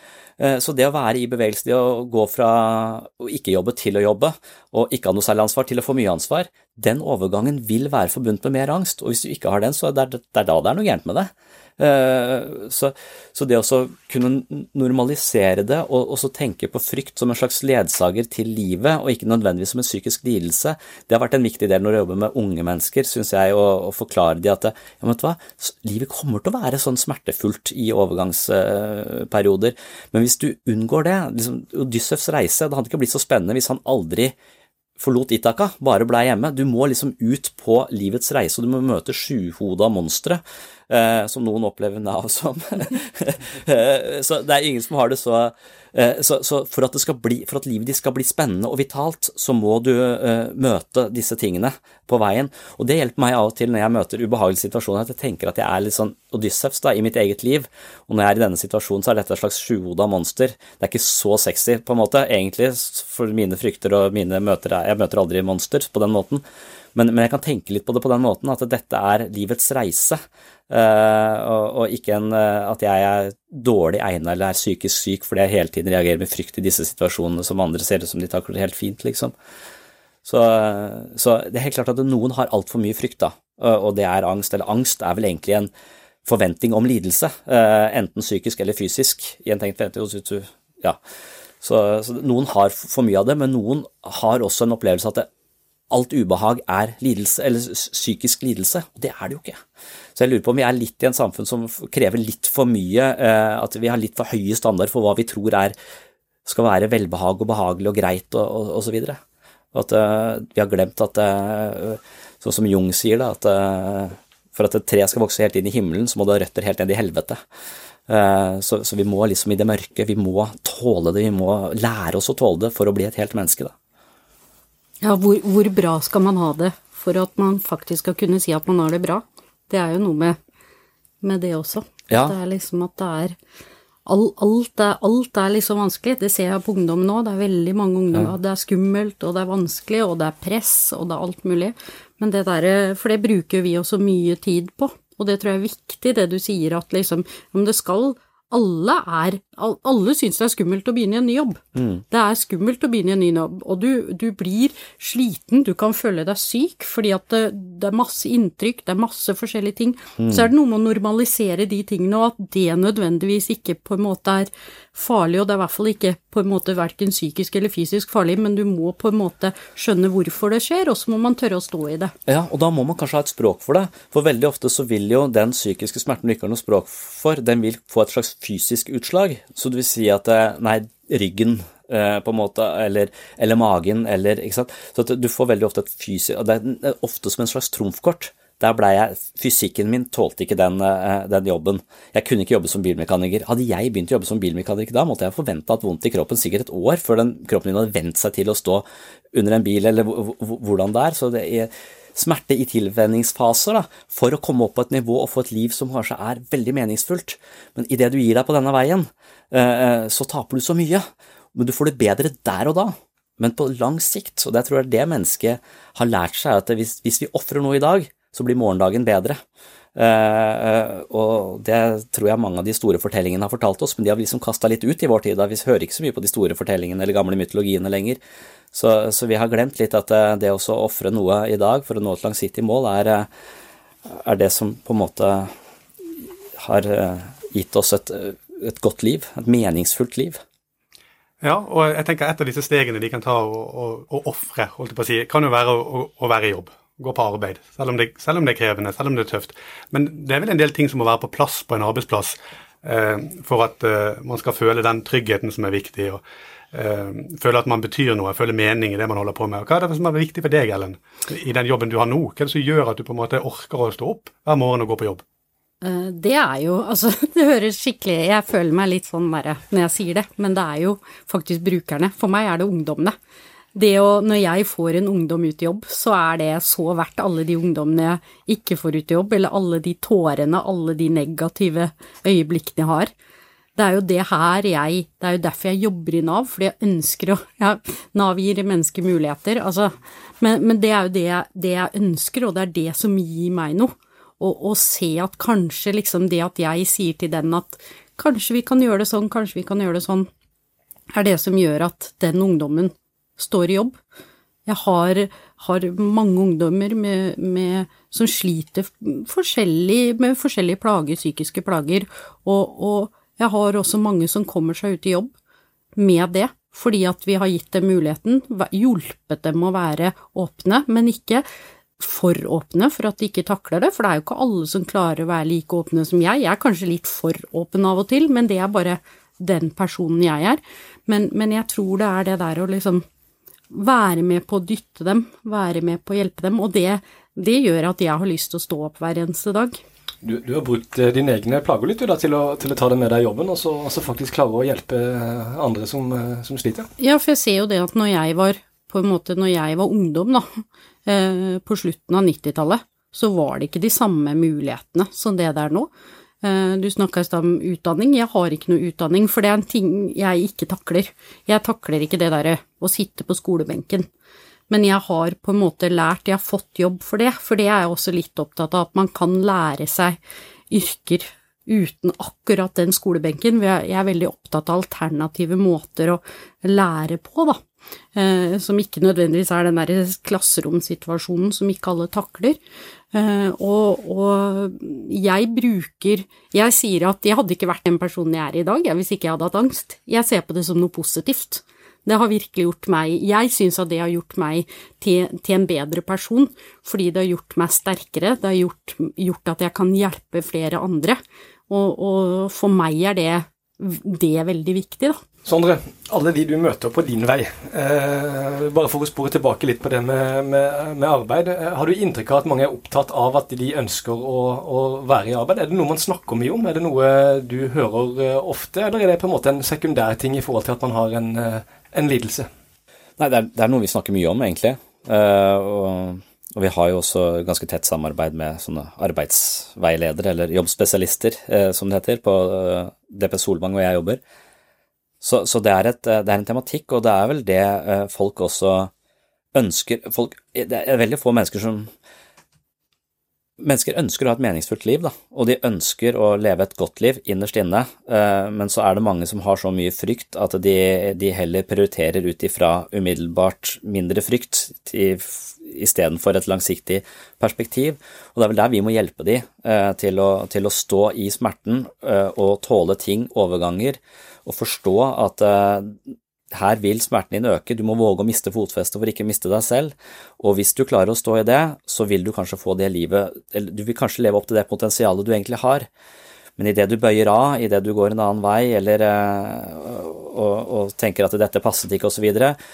Eh, så det å være i bevegelse, det å gå fra å ikke jobbe til å jobbe, og ikke ha noe særlig ansvar til å få mye ansvar, den overgangen vil være forbundet med mer angst. Og hvis du ikke har den, så er det, det er da det er noe gærent med det. Eh, så, så, det å kunne normalisere det og også tenke på frykt som en slags ledsager til livet, og ikke nødvendigvis som en psykisk lidelse, det har vært en viktig del når jeg jobber med unge mennesker, syns jeg, å, forklare de at ja, vet du hva, livet kommer til å være sånn smertefullt i overgangsperioder, men hvis du unngår det liksom, Odyssevs reise, det hadde ikke blitt så spennende hvis han aldri forlot Itaka, bare blei hjemme. Du må liksom ut på livets reise, og du må møte sjuhoda monstre eh, som noen opplever Nav som. Eh, så det er ingen som har det så eh, Så, så for, at bli, for, at livet ditt skal bli spennende og vitalt, så må du eh, møte disse tingene på veien. Og det hjelper meg av og til når jeg møter ubehagelige situasjoner, at jeg tenker at jeg er litt sånn Odyssevs da, i mitt eget liv. Og når jeg er i denne situasjonen, så er dette et slags sjuhoda monster. Det er ikke så sexy, på en måte, egentlig, for mine frykter og mine møter Jeg møter aldri monster på den måten. Men, men, jeg kan tenke litt på det på den måten, at dette er livets reise. Uh, og, og, ikke en, uh, at jeg er dårlig egnet eller er psykisk syk fordi jeg hele tiden reagerer med frykt i disse situasjonene som andre ser ut som de takler helt fint, liksom. Så, så, det er helt klart at noen har altfor mye frykt, da, og det er angst. Eller angst er vel egentlig en forventning om lidelse, uh, enten psykisk eller fysisk. I en tenkt ja. Så, så, noen har for mye av det, men noen har også en opplevelse at det, alt ubehag er lidelse, eller psykisk lidelse, og det er det jo ikke. Så jeg lurer på om vi er litt i en samfunn som krever litt for mye, eh, at vi har litt for høye standard for hva vi tror er, skal være velbehag og behagelig og greit og, og, og så videre. Og at uh, vi har glemt at, sånn som Jung sier, da, at for at et tre skal vokse helt inn i himmelen, så må det ha røtter helt ned i helvete. Så, så, vi må liksom i det mørke, vi må tåle det, vi må lære oss å tåle det for å bli et helt menneske, da. Ja, hvor, hvor bra skal man ha det for at man faktisk skal kunne si at man har det bra? Det er jo noe med, med det også. Ja. Det er liksom at det er Alt, alt, er, alt er liksom vanskelig. Det ser jeg på ungdom nå. Det er veldig mange ungdommer. Ja. Det er skummelt, og det er vanskelig, og det er press, og det er alt mulig. Men det der, For det bruker vi også mye tid på. Og det tror jeg er viktig, det du sier, at liksom Om det skal alle er Alle syns det er skummelt å begynne i en ny jobb. Mm. Det er skummelt å begynne i en ny jobb, og du, du blir sliten, du kan føle deg syk fordi at det, det er masse inntrykk, det er masse forskjellige ting. Mm. Så er det noe med å normalisere de tingene, og at det nødvendigvis ikke på en måte er farlig, og det er i hvert fall ikke på en måte verken psykisk eller fysisk farlig, men du må på en måte skjønne hvorfor det skjer, og så må man tørre å stå i det. Ja, og da må man kanskje ha et språk for det, for veldig ofte så vil jo den psykiske smerten du ikke har noe språk for, den vil få et slags fysisk utslag. Så det vil si at eh, nei, ryggen eh, på en måte, eller, eller magen, eller ikke sant. Så at du får veldig ofte et fysisk Det er ofte som en slags trumfkort. Der ble jeg, Fysikken min tålte ikke den, eh, den, jobben. Jeg kunne ikke jobbe som bilmekaniker. Hadde jeg begynt å jobbe som bilmekaniker da, måtte jeg forvente at vondt i kroppen sikkert et år før den kroppen min hadde vent seg til å stå under en bil, eller hvordan det er. Så det er smerte i tilvenningsfaser for å komme opp på et nivå og få et liv som kanskje er veldig meningsfullt. Men idet du gir deg på denne veien, eh, eh, så taper du så mye. Men du får det bedre der og da. Men på lang sikt, og det tror jeg det mennesket har lært seg, at hvis, hvis vi ofrer noe i dag, så blir morgendagen bedre. Uh, og det tror jeg mange av de store fortellingene har fortalt oss, men de har liksom kasta litt ut i vår tid. Da. Vi hører ikke så mye på de store fortellingene eller gamle mytologiene lenger. Så, så vi har glemt litt at uh, det å ofre noe i dag for å nå et langsiktig mål, er, er, det som på en måte har gitt oss et, et godt liv, et meningsfullt liv. Ja, og jeg tenker et av disse stegene de kan ta og, ofre, holdt jeg på å si, kan jo være å, å være i jobb. Gå på arbeid. Selv om, det, selv om, det, er krevende, selv om det er tøft. Men det er vel en del ting som må være på plass på en arbeidsplass eh, for at eh, man skal føle den tryggheten som er viktig. og eh, Føle at man betyr noe, føle mening i det man holder på med. Hva er det som er viktig for deg, Ellen, i den jobben du har nå? Hva er det som gjør at du på en måte orker å stå opp hver morgen og gå på jobb? Eh, det er jo Altså, det høres skikkelig Jeg føler meg litt sånn der når jeg sier det, men det er jo faktisk brukerne. For meg er det ungdommene. Det å Når jeg får en ungdom ut i jobb, så er det så verdt alle de ungdommene jeg ikke får ut i jobb, eller alle de tårene, alle de negative øyeblikkene jeg har. Det er jo det her jeg Det er jo derfor jeg jobber i Nav, fordi jeg ønsker å ja, Nav gir mennesker muligheter, altså. Men, men det er jo det jeg, det jeg ønsker, og det er det som gir meg noe og, og, se at kanskje liksom det at jeg sier til den at kanskje vi kan gjøre det sånn, kanskje vi kan gjøre det sånn, er det som gjør at den ungdommen står i jobb. Jeg har, har mange ungdommer med, med, som sliter forskjellig, med forskjellige plager, psykiske plager, og, og jeg har også mange som kommer seg ut i jobb med det, fordi at vi har gitt dem muligheten, hjulpet dem å være åpne, men ikke for åpne for at de ikke takler det, for det er jo ikke alle som klarer å være like åpne som jeg. Jeg er kanskje litt for åpen av og til, men det er bare den personen jeg er. Men, men jeg tror det er det der å liksom være med på å dytte dem, være med på å hjelpe dem, og det, det gjør at jeg har lyst til å stå opp hver eneste dag. Du, du har brukt eh, dine egne plager litt da, til, å, til, å, ta det med deg i jobben, og så, og så faktisk klare å hjelpe eh, andre som, eh, som sliter? Ja, for jeg ser jo det at når jeg var på en måte når jeg var ungdom, da, eh, på slutten av 90-tallet, så var det ikke de samme mulighetene som det det er nå. Eh, du snakka i stad om utdanning. Jeg har ikke noe utdanning, for det er en ting jeg ikke takler. Jeg takler ikke det derre å sitte på skolebenken. Men jeg har på en måte lært, jeg har fått jobb for det, for det er jeg også litt opptatt av, at man kan lære seg yrker uten akkurat den skolebenken. Jeg er veldig opptatt av alternative måter å lære på, da. Eh, som ikke nødvendigvis er den der klasseromsituasjonen som ikke alle takler. Eh, og, og, jeg bruker Jeg sier at jeg hadde ikke vært den personen jeg er i dag hvis ikke jeg hadde hatt angst. Jeg ser på det som noe positivt. Det har virkelig gjort meg Jeg syns at det har gjort meg til, til, en bedre person, fordi det har gjort meg sterkere, det har gjort, gjort at jeg kan hjelpe flere andre. Og, og for meg er det, det er veldig viktig, da. Sondre, alle de du møter på din vei, eh, bare for å spore tilbake litt på det med, med, med, arbeid. Eh, har du inntrykk av at mange er opptatt av at de ønsker å, å, være i arbeid? Er det noe man snakker mye om? Er det noe du hører eh, ofte, eller er det på en måte en sekundær ting i forhold til at man har en, eh, en lidelse? Nei, det er, det er, noe vi snakker mye om, egentlig. Eh, og, og, vi har jo også ganske tett samarbeid med sånne arbeidsveiledere, eller jobbspesialister, som det heter, på DP Solvang hvor jeg jobber. Så, så det, er et, det, er en tematikk, og det er vel det eh, folk også ønsker. Folk, Det er veldig få mennesker som Mennesker ønsker å ha et meningsfullt liv, da, og de ønsker å leve et godt liv innerst inne, eh, men så er det mange som har så mye frykt at de, de heller prioriterer ut ifra umiddelbart mindre frykt istedenfor et langsiktig perspektiv. Og det er vel der vi må hjelpe de eh, til å, til å stå i smerten og tåle ting, overganger, og forstå at uh, her vil smerten din øke, du må våge å miste fotfestet for ikke å miste deg selv, og hvis du klarer å stå i det, så vil du kanskje få det livet, eller du vil kanskje leve opp til det potensialet du egentlig har. Men idet du bøyer av, idet du går en annen vei, eller uh, og, og, tenker at dette passet ikke, og,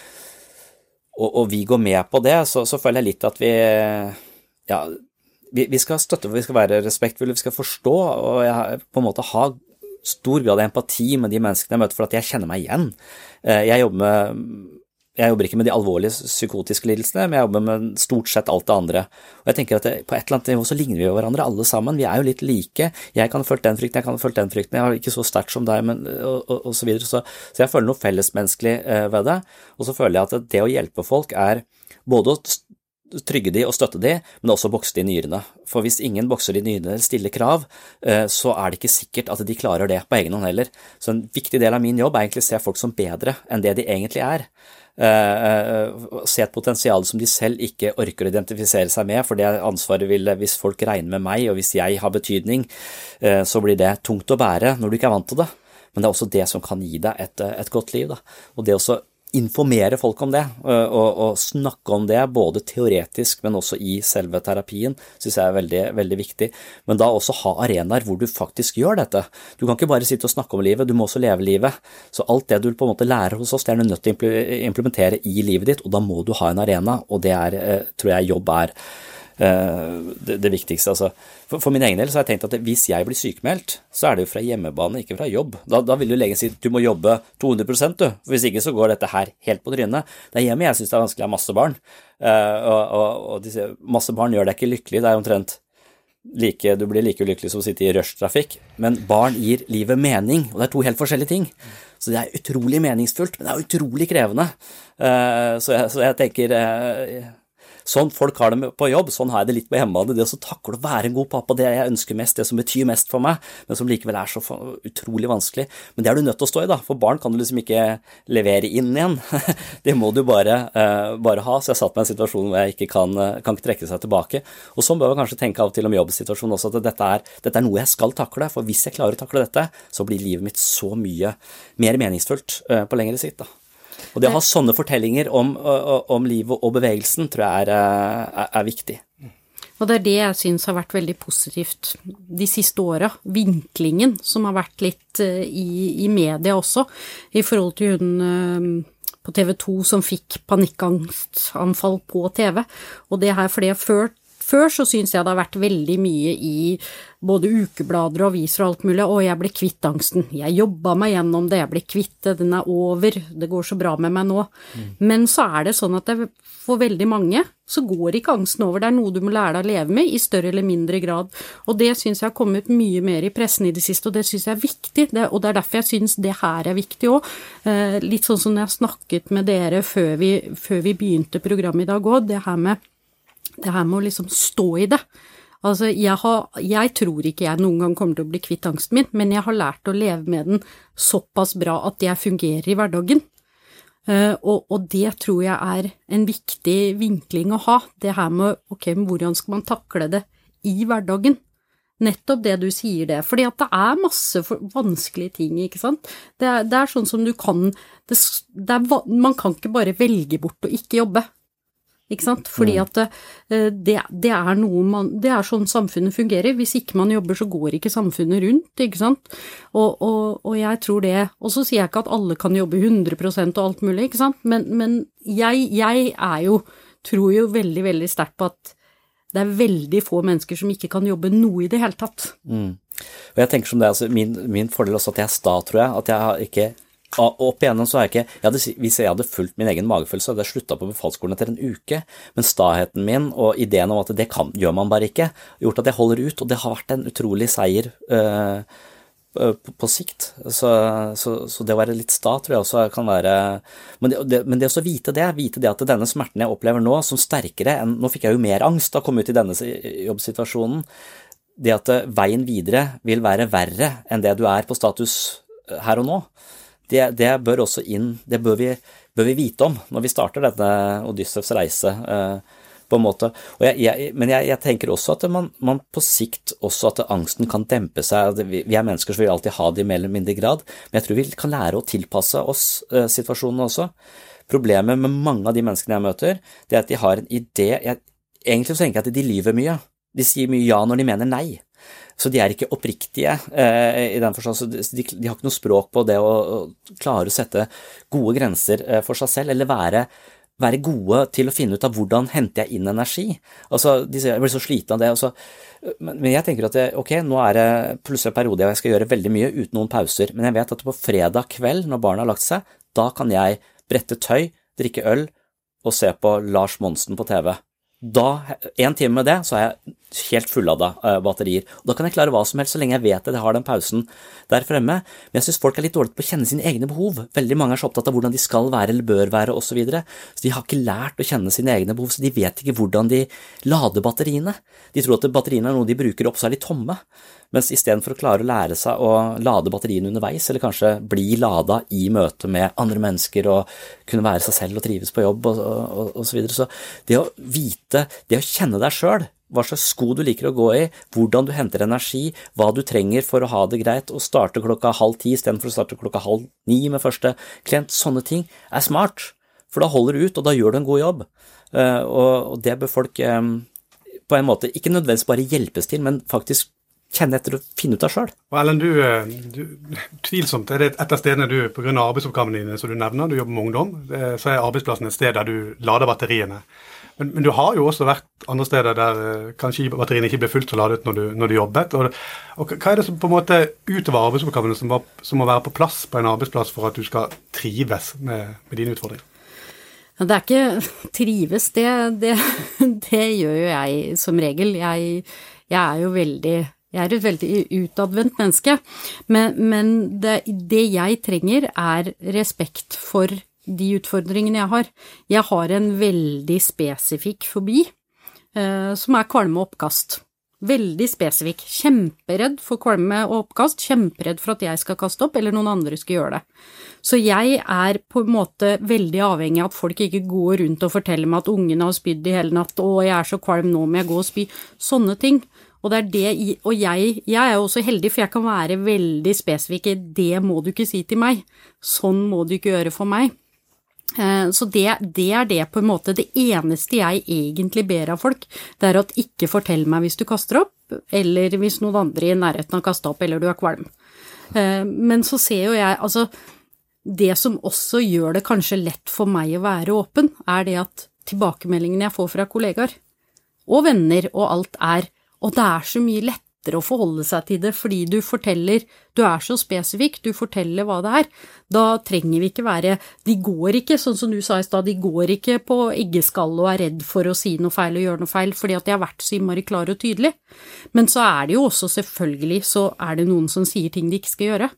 og, og vi går med på det, så, så føler jeg litt at vi ja, vi, skal støtte, vi skal være respektfulle, vi skal forstå og på en måte ha stor grad empati med de menneskene jeg møter, for at jeg kjenner meg igjen. Eh, jeg jobber, med, jeg jobber ikke med de alvorlige psykotiske lidelsene, men jeg jobber med stort sett alt det andre. Og jeg tenker at det, På et eller annet nivå så ligner vi hverandre alle sammen. Vi er jo litt like. Jeg kan ha følt den frykten, jeg kan ha følt den frykten. Jeg har ikke så sterkt som deg, men, og, og, så videre. Så, så jeg føler noe fellesmenneskelig eh, ved det. Og så føler jeg at det å hjelpe folk er både å trygge de og støtte de, men også bokse de nyrene. For hvis ingen bokser de nyrene eller stiller krav, eh, så er det ikke sikkert at de klarer det på egen hånd heller. Så en viktig del av min jobb er egentlig å se folk som bedre enn det de egentlig er. Eh, se et potensial som de selv ikke orker å identifisere seg med, for det ansvaret vil, hvis folk regner med meg, og hvis jeg har betydning, eh, så blir det tungt å bære når du ikke er vant til det. Men det er også det som kan gi deg et, et godt liv. Da. Og det også informere folk om det, og, og, snakke om det, både teoretisk, men også i selve terapien, syns jeg er veldig, veldig viktig. Men da også ha arenaer hvor du faktisk gjør dette. Du kan ikke bare sitte og snakke om livet, du må også leve livet. Så alt det du på en måte lærer hos oss, det er du nødt til å implementere i livet ditt, og da må du ha en arena, og det er, eh, tror jeg jobb er det, det, viktigste. Altså. For, for, min egen del så har jeg tenkt at hvis jeg blir sykemeldt, så er det jo fra hjemmebane, ikke fra jobb. Da, da vil jo legen si du må jobbe 200 du. For hvis ikke så går dette her helt på trynet. Det er hjemme jeg syns det er vanskelig å ha masse barn. Uh, og, og, og disse, masse barn gjør deg ikke lykkelig. Det er omtrent like, du blir like ulykkelig som å sitte i rushtrafikk. Men barn gir livet mening, og det er to helt forskjellige ting. Så det er utrolig meningsfullt, men det er utrolig krevende. Uh, så, jeg, så, jeg, tenker Sånn folk har det på jobb, sånn har jeg det litt på hjemmebane. Det å takle å være en god pappa, det jeg ønsker mest, det som betyr mest for meg, men som likevel er så utrolig vanskelig. Men det er du nødt til å stå i, da, for barn kan du liksom ikke levere inn igjen. det må du bare, uh, bare, ha. Så jeg satt meg i en situasjon hvor jeg ikke kan, uh, kan ikke trekke seg tilbake. Og sånn bør man kanskje tenke av og til om jobbsituasjonen også, at dette er, dette er, noe jeg skal takle. For hvis jeg klarer å takle dette, så blir livet mitt så mye mer meningsfullt uh, på lengre sikt. da. Og det å ha sånne fortellinger om, om livet og bevegelsen tror jeg er, er, er viktig. Og det er det jeg syns har vært veldig positivt de siste åra. Vinklingen som har vært litt i, i, media også, i forhold til hun på TV 2 som fikk panikkangstanfall på TV. Og det her fordi før, før så syns jeg det har vært veldig mye i både ukeblader og aviser og alt mulig, og jeg ble kvitt angsten. Jeg jobba meg gjennom det, jeg ble kvitt det, den er over, det går så bra med meg nå. Mm. Men så er det sånn at det, for veldig mange så går ikke angsten over, det er noe du må lære deg å leve med i større eller mindre grad. Og det syns jeg har kommet mye mer i pressen i det siste, og det syns jeg er viktig, det, og det er derfor jeg syns det her er viktig òg. Eh, litt sånn som jeg snakket med dere før vi, før vi begynte programmet i dag òg, det her med det her med å liksom stå i det. Altså, jeg, har, jeg, tror ikke jeg noen gang kommer til å bli kvitt angsten min, men jeg har lært å leve med den såpass bra at jeg fungerer i hverdagen. Uh, og, og, det tror jeg er en viktig vinkling å ha, det her med ok, men hvordan skal man takle det i hverdagen? Nettopp det du sier det, fordi at det er masse vanskelige ting, ikke sant. Det er, det er sånn som du kan det, det er, Man kan ikke bare velge bort å ikke jobbe. Ikke sant? Fordi mm. at eh, det, det, er noe man Det er sånn samfunnet fungerer. Hvis ikke man jobber, så går ikke samfunnet rundt, ikke sant. Og, og, og jeg tror det Og så sier jeg ikke at alle kan jobbe 100% og alt mulig, ikke sant, men, men jeg, jeg, er jo Tror jo veldig, veldig sterkt på at det er veldig få mennesker som ikke kan jobbe noe i det hele tatt. Mm. Og jeg tenker som det, altså min, min fordel også at jeg er sta, tror jeg. At jeg har ikke opp igjennom så har jeg ikke jeg hadde, Hvis jeg hadde fulgt min egen magefølelse, hadde jeg slutta på befalsskolen etter en uke. Men staheten min og ideen om at det kan, gjør man bare ikke, har gjort at jeg holder ut. Og det har vært en utrolig seier øh, på, på, sikt. Så, så, så, det å være litt sta tror jeg også kan være Men det, det, men det å vite det, vite det at denne smerten jeg opplever nå, som sterkere enn Nå fikk jeg jo mer angst da jeg kom ut i denne jobbsituasjonen. Det at veien videre vil være verre enn det du er på status her og nå det, det, bør også inn Det bør vi, bør vi, vite om når vi starter denne Odyssevs reise, eh, på en måte. Jeg, jeg, men jeg, jeg, tenker også at man, man, på sikt også at angsten kan dempe seg. Vi, vi er mennesker, som vil alltid ha det i mer eller mindre grad, men jeg tror vi kan lære å tilpasse oss eh, situasjonene også. Problemet med mange av de menneskene jeg møter, det er at de har en idé Egentlig så tenker jeg at de lyver mye. De sier mye ja når de mener nei. Så de er ikke oppriktige eh, i den forstand. De, de, har ikke noe språk på det å, å klare å sette gode grenser eh, for seg selv, eller være, være, gode til å finne ut av hvordan henter jeg inn energi. Altså, de jeg blir så sliten av det. Altså, men, jeg tenker at det, ok, nå er det plutselig en periode jeg skal gjøre veldig mye uten noen pauser, men jeg vet at på fredag kveld, når barna har lagt seg, da kan jeg brette tøy, drikke øl og se på Lars Monsen på TV. Da, en time med det, så er jeg helt fullada av batterier. Og da kan jeg klare hva som helst så lenge jeg vet at jeg har den pausen der fremme. Men jeg syns folk er litt dårlige på å kjenne sine egne behov. Veldig mange er så opptatt av hvordan de skal være eller bør være osv. Så, videre. så de har ikke lært å kjenne sine egne behov, så de vet ikke hvordan de lader batteriene. De tror at batteriene er noe de bruker opp, så er de tomme. Mens istedenfor å klare å lære seg å lade batteriene underveis, eller kanskje bli lada i møte med andre mennesker og kunne være seg selv og trives på jobb og, og, så videre. Så det å vite, det å kjenne deg sjøl, hva slags sko du liker å gå i, hvordan du henter energi, hva du trenger for å ha det greit, og starte klokka halv ti istedenfor å starte klokka halv ni med første klient, sånne ting er smart, for da holder du ut, og da gjør du en god jobb. Uh, og det bør folk um, på en måte ikke nødvendigvis bare hjelpes til, men faktisk kjenne etter og finne ut av sjøl. Ellen, du, eh, du, tvilsomt er det et av stedene du pga. arbeidsoppgavene dine som du nevner, du jobber med ungdom, så er arbeidsplassen et sted der du lader batteriene. Men, men, du har jo også vært andre steder der eh, kanskje batteriene ikke ble fullt så ladet når du, når du jobbet. Og, og, hva er det som på en måte utover arbeidsoppgavene som, var, som, må være på plass på en arbeidsplass for at du skal trives med, med dine utfordringer? Det er ikke trives, det, det, det gjør jo jeg som regel. Jeg, jeg er jo veldig jeg er et veldig utadvendt menneske, men, men det, det, jeg trenger, er respekt for de utfordringene jeg har. Jeg har en veldig spesifikk fobi, eh, som er kvalme og oppkast. Veldig spesifikk. Kjemperedd for kvalme og oppkast, kjemperedd for at jeg skal kaste opp, eller noen andre skal gjøre det. Så jeg er på en måte veldig avhengig av at folk ikke går rundt og forteller meg at ungene har spydd i hele natt, å, jeg er så kvalm, nå må jeg gå og spy. Sånne ting. Og, det er det, og jeg, jeg er jo også heldig, for jeg kan være veldig spesifikk i det må du ikke si til meg, sånn må du ikke gjøre for meg. Eh, så det, det, er det på en måte det eneste jeg egentlig ber av folk, det er at ikke fortell meg hvis du kaster opp, eller hvis noen andre i nærheten har kasta opp, eller du er kvalm. Eh, men så ser jo jeg, altså Det som også gjør det kanskje lett for meg å være åpen, er det at tilbakemeldingene jeg får fra kollegaer og venner og alt, er og det er så mye lettere å forholde seg til det fordi du forteller, du er så spesifikk, du forteller hva det er. Da trenger vi ikke være De går ikke, sånn som du sa i stad, de går ikke på eggeskall og er redd for å si noe feil og gjøre noe feil fordi at de har vært så innmari klare og tydelige. Men så er det jo også selvfølgelig så er det noen som sier ting de ikke skal gjøre.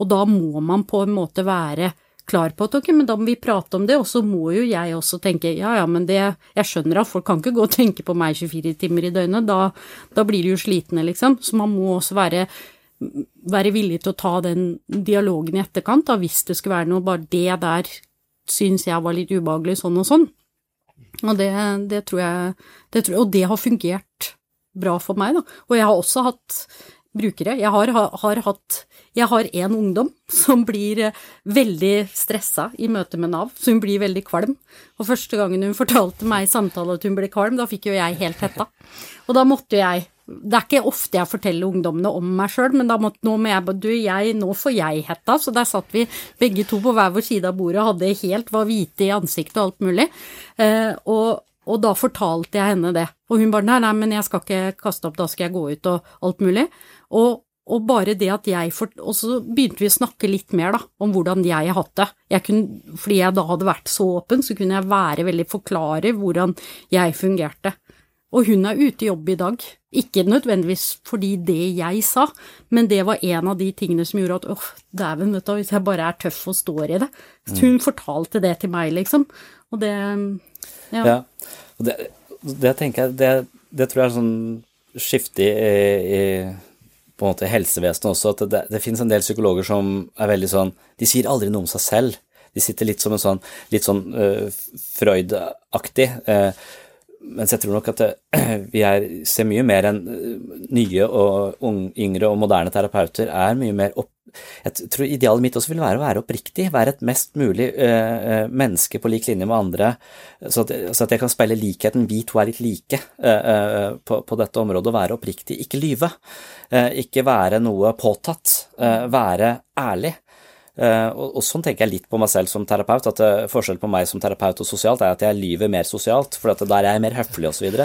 Og da må man på en måte være klar på at ok, men da må vi prate om det, og så må jo jeg også tenke ja ja, men det Jeg skjønner at folk kan ikke gå og tenke på meg 24 timer i døgnet, da, da blir de jo slitne, liksom. Så man må også være være villig til å ta den dialogen i etterkant, da, hvis det skulle være noe bare det der syns jeg var litt ubehagelig, sånn og sånn. Og det, det, tror jeg, det tror Og det har fungert bra for meg, da. Og jeg har også hatt brukere. Jeg har, har hatt Jeg har en ungdom som blir eh, veldig stressa i møte med Nav, så hun blir veldig kvalm. Og første gangen hun fortalte meg i samtale at hun ble kvalm, da fikk jo jeg helt hetta. Og da måtte jeg det er ikke ofte jeg forteller ungdommene om meg sjøl, men da måtte, nå må jeg du, jeg, nå får jeg hetta. Så der satt vi begge to på hver vår side av bordet og hadde helt, var hvite i ansiktet og alt mulig. Eh, og, og da fortalte jeg henne det. Og hun bare nei, nei, men jeg skal ikke kaste opp, da skal jeg gå ut og alt mulig. Og, og bare det at jeg for, Og så begynte vi å snakke litt mer da, om hvordan jeg har hatt det. Jeg kunne, fordi jeg da hadde vært så åpen, så kunne jeg være veldig forklare hvordan jeg fungerte. Og hun er ute i jobb i dag. Ikke nødvendigvis fordi det jeg sa, men det var en av de tingene som gjorde at åh, dæven, vet du, hvis jeg bare er tøff og står i det. Så hun fortalte det til meg, liksom. Og det Ja. ja. Det, det, tenker jeg, det, det, tror jeg er sånn skifte i, i på en måte helsevesenet også, at det, det, finnes en del psykologer som er veldig sånn De sier aldri noe om seg selv. De sitter litt som en sånn litt sånn uh, Freud-aktig. Uh, mens jeg tror nok at det, vi er, ser mye mer enn nye og unge, yngre og moderne terapeuter er mye mer opp, jeg tror idealet mitt også vil være å være oppriktig, være et mest mulig øh, menneske på lik linje med andre, så at, så at, jeg kan speile likheten. Vi to er litt like øh, på, på, dette området, Å være oppriktig. Ikke lyve. Ikke være noe påtatt. være ærlig. Uh, og, og, sånn tenker jeg litt på meg selv som terapeut, at uh, forskjellen på meg som terapeut og sosialt er at jeg lyver mer sosialt, for der er jeg mer høflig osv.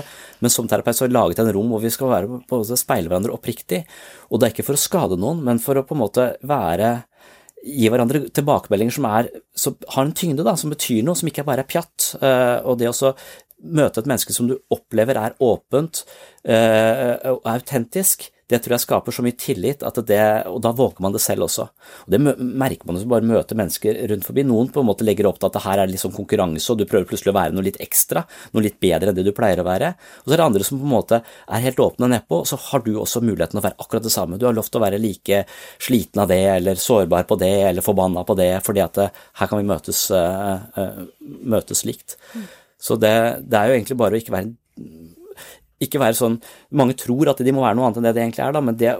Men som terapeut så har jeg laget en rom hvor vi skal være på speile hverandre oppriktig. Og det er ikke for å skade noen, men for å på en måte være Gi hverandre tilbakemeldinger som er, som har en tyngde, da, som betyr noe, som ikke bare er pjatt. Uh, og det å møte et menneske som du opplever er åpent eh, og autentisk, det tror jeg skaper så mye tillit, at det, og da våger man det selv også. Og Det merker man når man bare møter mennesker rundt forbi. Noen på en måte legger opp til at det her er litt sånn konkurranse, og du prøver plutselig å være noe litt ekstra, noe litt bedre enn det du pleier å være. Og så er det andre som på en måte er helt åpne nedpå, og så har du også muligheten å være akkurat det samme. Du har lov til å være like sliten av det, eller sårbar på det, eller forbanna på det, fordi at det, her kan vi møtes, uh, uh, møtes likt. Så det, det, er jo egentlig bare å ikke være ikke være sånn Mange tror at de må være noe annet enn det de egentlig er, da, men det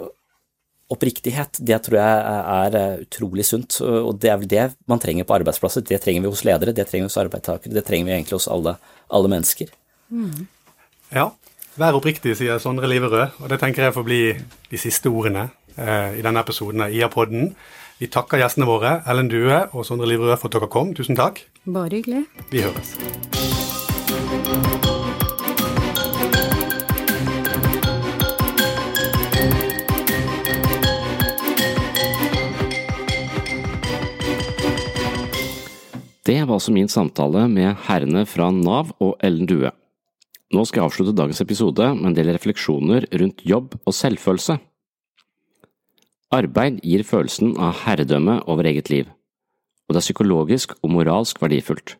oppriktighet, det tror jeg er eh, utrolig sunt. Og det er vel det man trenger på arbeidsplasser. Det trenger vi hos ledere, det trenger vi hos arbeidstakere, det trenger vi egentlig hos alle, alle mennesker. Mm. Ja, vær oppriktig, sier Sondre Liverød, og det tenker jeg får bli de siste ordene eh, i denne episoden av IA-podden. Vi takker gjestene våre, Ellen Due og Sondre Liverød, for at dere kom. Tusen takk. Bare hyggelig. Vi høres. Det var altså min samtale med herrene fra Nav og Ellen Due. Nå skal jeg avslutte dagens episode med en del refleksjoner rundt jobb og selvfølelse. Arbeid gir følelsen av herredømme over eget liv, og det er psykologisk og moralsk verdifullt.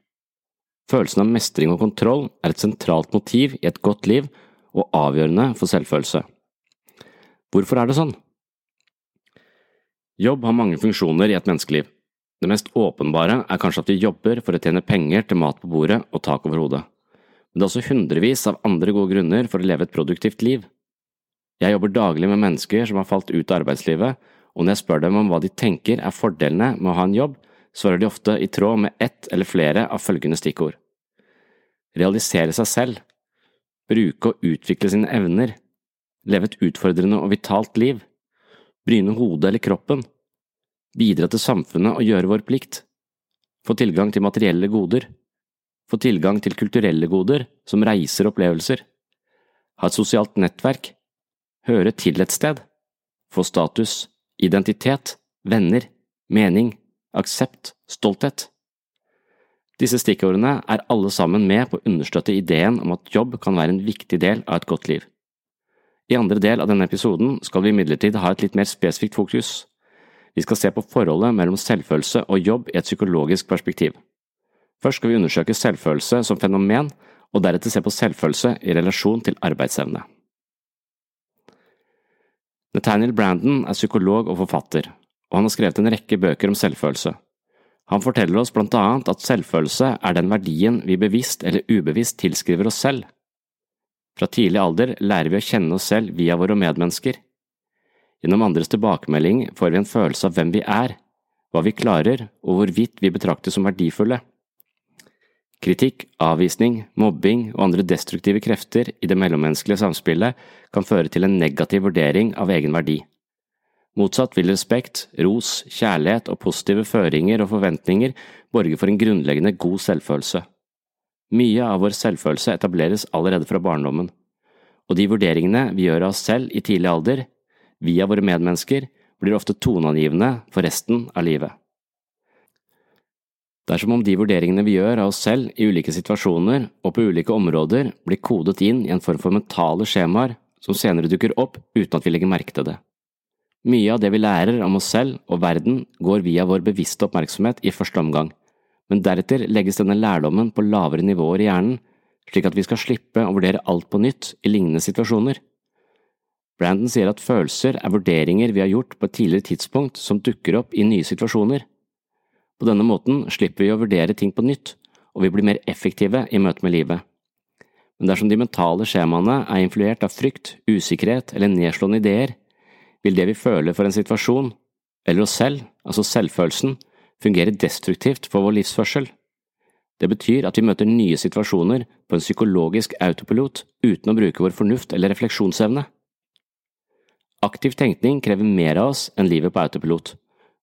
Følelsen av mestring og kontroll er et sentralt motiv i et godt liv og avgjørende for selvfølelse. Hvorfor er det sånn? Jobb har mange funksjoner i et menneskeliv. Det mest åpenbare er kanskje at vi jobber for å tjene penger til mat på bordet og tak over hodet, men det er også hundrevis av andre gode grunner for å leve et produktivt liv. Jeg jobber daglig med mennesker som har falt ut av arbeidslivet, og når jeg spør dem om hva de tenker er fordelene med å ha en jobb, svarer de ofte i tråd med ett eller flere av følgende stikkord. Realisere seg selv, bruke og utvikle sine evner, leve et utfordrende og vitalt liv, bryne hodet eller kroppen, bidra til samfunnet og gjøre vår plikt, få tilgang til materielle goder, få tilgang til kulturelle goder som reiser opplevelser, ha et sosialt nettverk, høre til et sted, få status, identitet, venner, mening, aksept, stolthet. Disse stikkordene er alle sammen med på å understøtte ideen om at jobb kan være en viktig del av et godt liv. I andre del av denne episoden skal vi imidlertid ha et litt mer spesifikt fokus. Vi skal se på forholdet mellom selvfølelse og jobb i et psykologisk perspektiv. Først skal vi undersøke selvfølelse som fenomen, og deretter se på selvfølelse i relasjon til arbeidsevne. Nathaniel Brandon er psykolog og forfatter, og han har skrevet en rekke bøker om selvfølelse. Han forteller oss blant annet at selvfølelse er den verdien vi bevisst eller ubevisst tilskriver oss selv. Fra tidlig alder lærer vi å kjenne oss selv via våre medmennesker. Gjennom andres tilbakemelding får vi en følelse av hvem vi er, hva vi klarer og hvorvidt vi betraktes som verdifulle. Kritikk, avvisning, mobbing og andre destruktive krefter i det mellommenneskelige samspillet kan føre til en negativ vurdering av egen verdi. Motsatt vil respekt, ros, kjærlighet og positive føringer og forventninger borge for en grunnleggende god selvfølelse. Mye av vår selvfølelse etableres allerede fra barndommen, og de vurderingene vi gjør av oss selv i tidlig alder, via våre medmennesker, blir ofte toneangivende for resten av livet. Det er som om de vurderingene vi gjør av oss selv i ulike situasjoner og på ulike områder, blir kodet inn i en form for mentale skjemaer som senere dukker opp uten at vi legger merke til det. Mye av det vi lærer om oss selv og verden går via vår bevisste oppmerksomhet i første omgang, men deretter legges denne lærdommen på lavere nivåer i hjernen, slik at vi skal slippe å vurdere alt på nytt i lignende situasjoner. Brandon sier at følelser er vurderinger vi har gjort på et tidligere tidspunkt som dukker opp i nye situasjoner. På denne måten slipper vi å vurdere ting på nytt, og vi blir mer effektive i møte med livet. Men dersom de mentale skjemaene er influert av frykt, usikkerhet eller nedslående ideer, vil det vi føler for en situasjon, eller oss selv, altså selvfølelsen, fungere destruktivt for vår livsførsel. Det betyr at vi møter nye situasjoner på en psykologisk autopilot uten å bruke vår fornuft eller refleksjonsevne. Aktiv tenkning krever mer av oss enn livet på autopilot,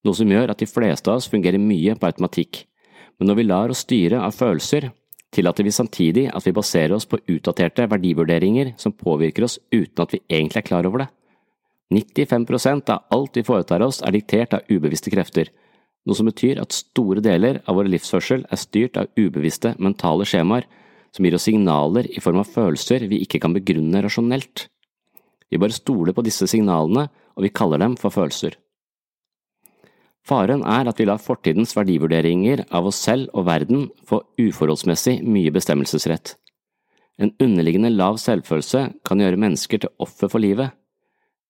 noe som gjør at de fleste av oss fungerer mye på automatikk, men når vi lar oss styre av følelser, tillater vi samtidig at vi baserer oss på utdaterte verdivurderinger som påvirker oss uten at vi egentlig er klar over det. 95% av alt vi foretar oss er diktert av ubevisste krefter, noe som betyr at store deler av vår livsførsel er styrt av ubevisste mentale skjemaer som gir oss signaler i form av følelser vi ikke kan begrunne rasjonelt. Vi bare stoler på disse signalene, og vi kaller dem for følelser. Faren er at vi lar fortidens verdivurderinger av oss selv og verden få uforholdsmessig mye bestemmelsesrett. En underliggende lav selvfølelse kan gjøre mennesker til offer for livet.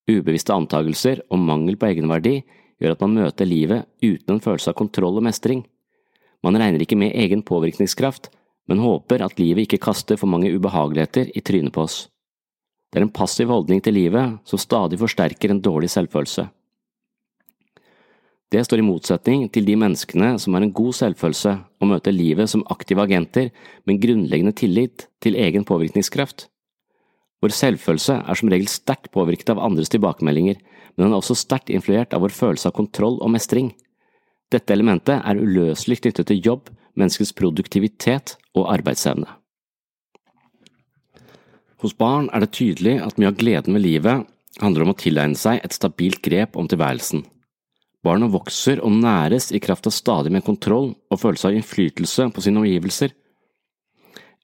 Ubevisste antagelser og mangel på egenverdi gjør at man møter livet uten en følelse av kontroll og mestring. Man regner ikke med egen påvirkningskraft, men håper at livet ikke kaster for mange ubehageligheter i trynet på oss. Det er en passiv holdning til livet som stadig forsterker en dårlig selvfølelse. Det står i motsetning til de menneskene som har en god selvfølelse og møter livet som aktive agenter med en grunnleggende tillit til egen påvirkningskraft. Vår selvfølelse er som regel sterkt påvirket av andres tilbakemeldinger, men den er også sterkt influert av vår følelse av kontroll og mestring. Dette elementet er uløselig knyttet til jobb, menneskets produktivitet og arbeidsevne. Hos barn er det tydelig at mye av gleden ved livet handler om å tilegne seg et stabilt grep om tilværelsen. Barna vokser og næres i kraft av stadig mer kontroll og følelse av innflytelse på sine omgivelser.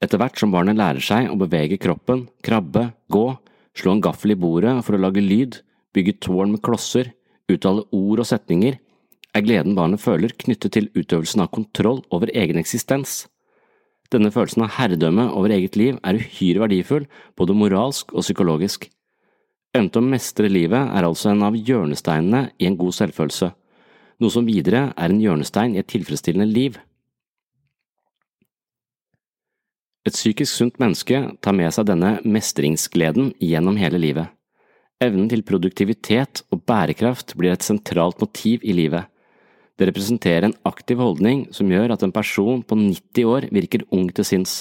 Etter hvert som barnet lærer seg å bevege kroppen, krabbe, gå, slå en gaffel i bordet for å lage lyd, bygge tårn med klosser, uttale ord og setninger, er gleden barnet føler knyttet til utøvelsen av kontroll over egen eksistens. Denne følelsen av herredømme over eget liv er uhyre verdifull, både moralsk og psykologisk. Til å mestre livet er altså en av hjørnesteinene i en god selvfølelse, noe som videre er en hjørnestein i et tilfredsstillende liv. Et psykisk sunt menneske tar med seg denne mestringsgleden gjennom hele livet. Evnen til produktivitet og bærekraft blir et sentralt motiv i livet. Det representerer en aktiv holdning som gjør at en person på 90 år virker ung til sinns.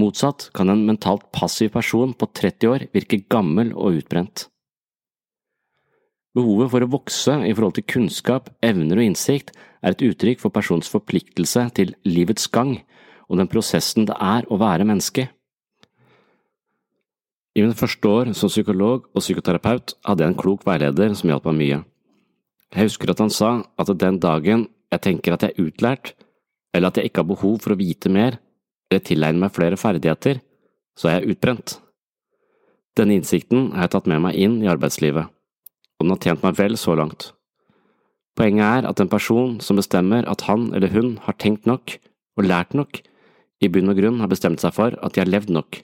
Motsatt kan en mentalt passiv person på 30 år virke gammel og utbrent. Behovet for å vokse i forhold til kunnskap, evner og innsikt er et uttrykk for persons forpliktelse til livets gang og den prosessen det er å være menneske. I mine første år som psykolog og psykoterapeut hadde jeg en klok veileder som hjalp meg mye. Jeg husker at han sa at den dagen jeg tenker at jeg er utlært, eller at jeg ikke har behov for å vite mer, eller tilegne meg flere ferdigheter, så er jeg utbrent. Denne innsikten har jeg tatt med meg inn i arbeidslivet, og den har tjent meg vel så langt. Poenget er at en person som bestemmer at han eller hun har tenkt nok og lært nok, i bunn og grunn har bestemt seg for at de har levd nok.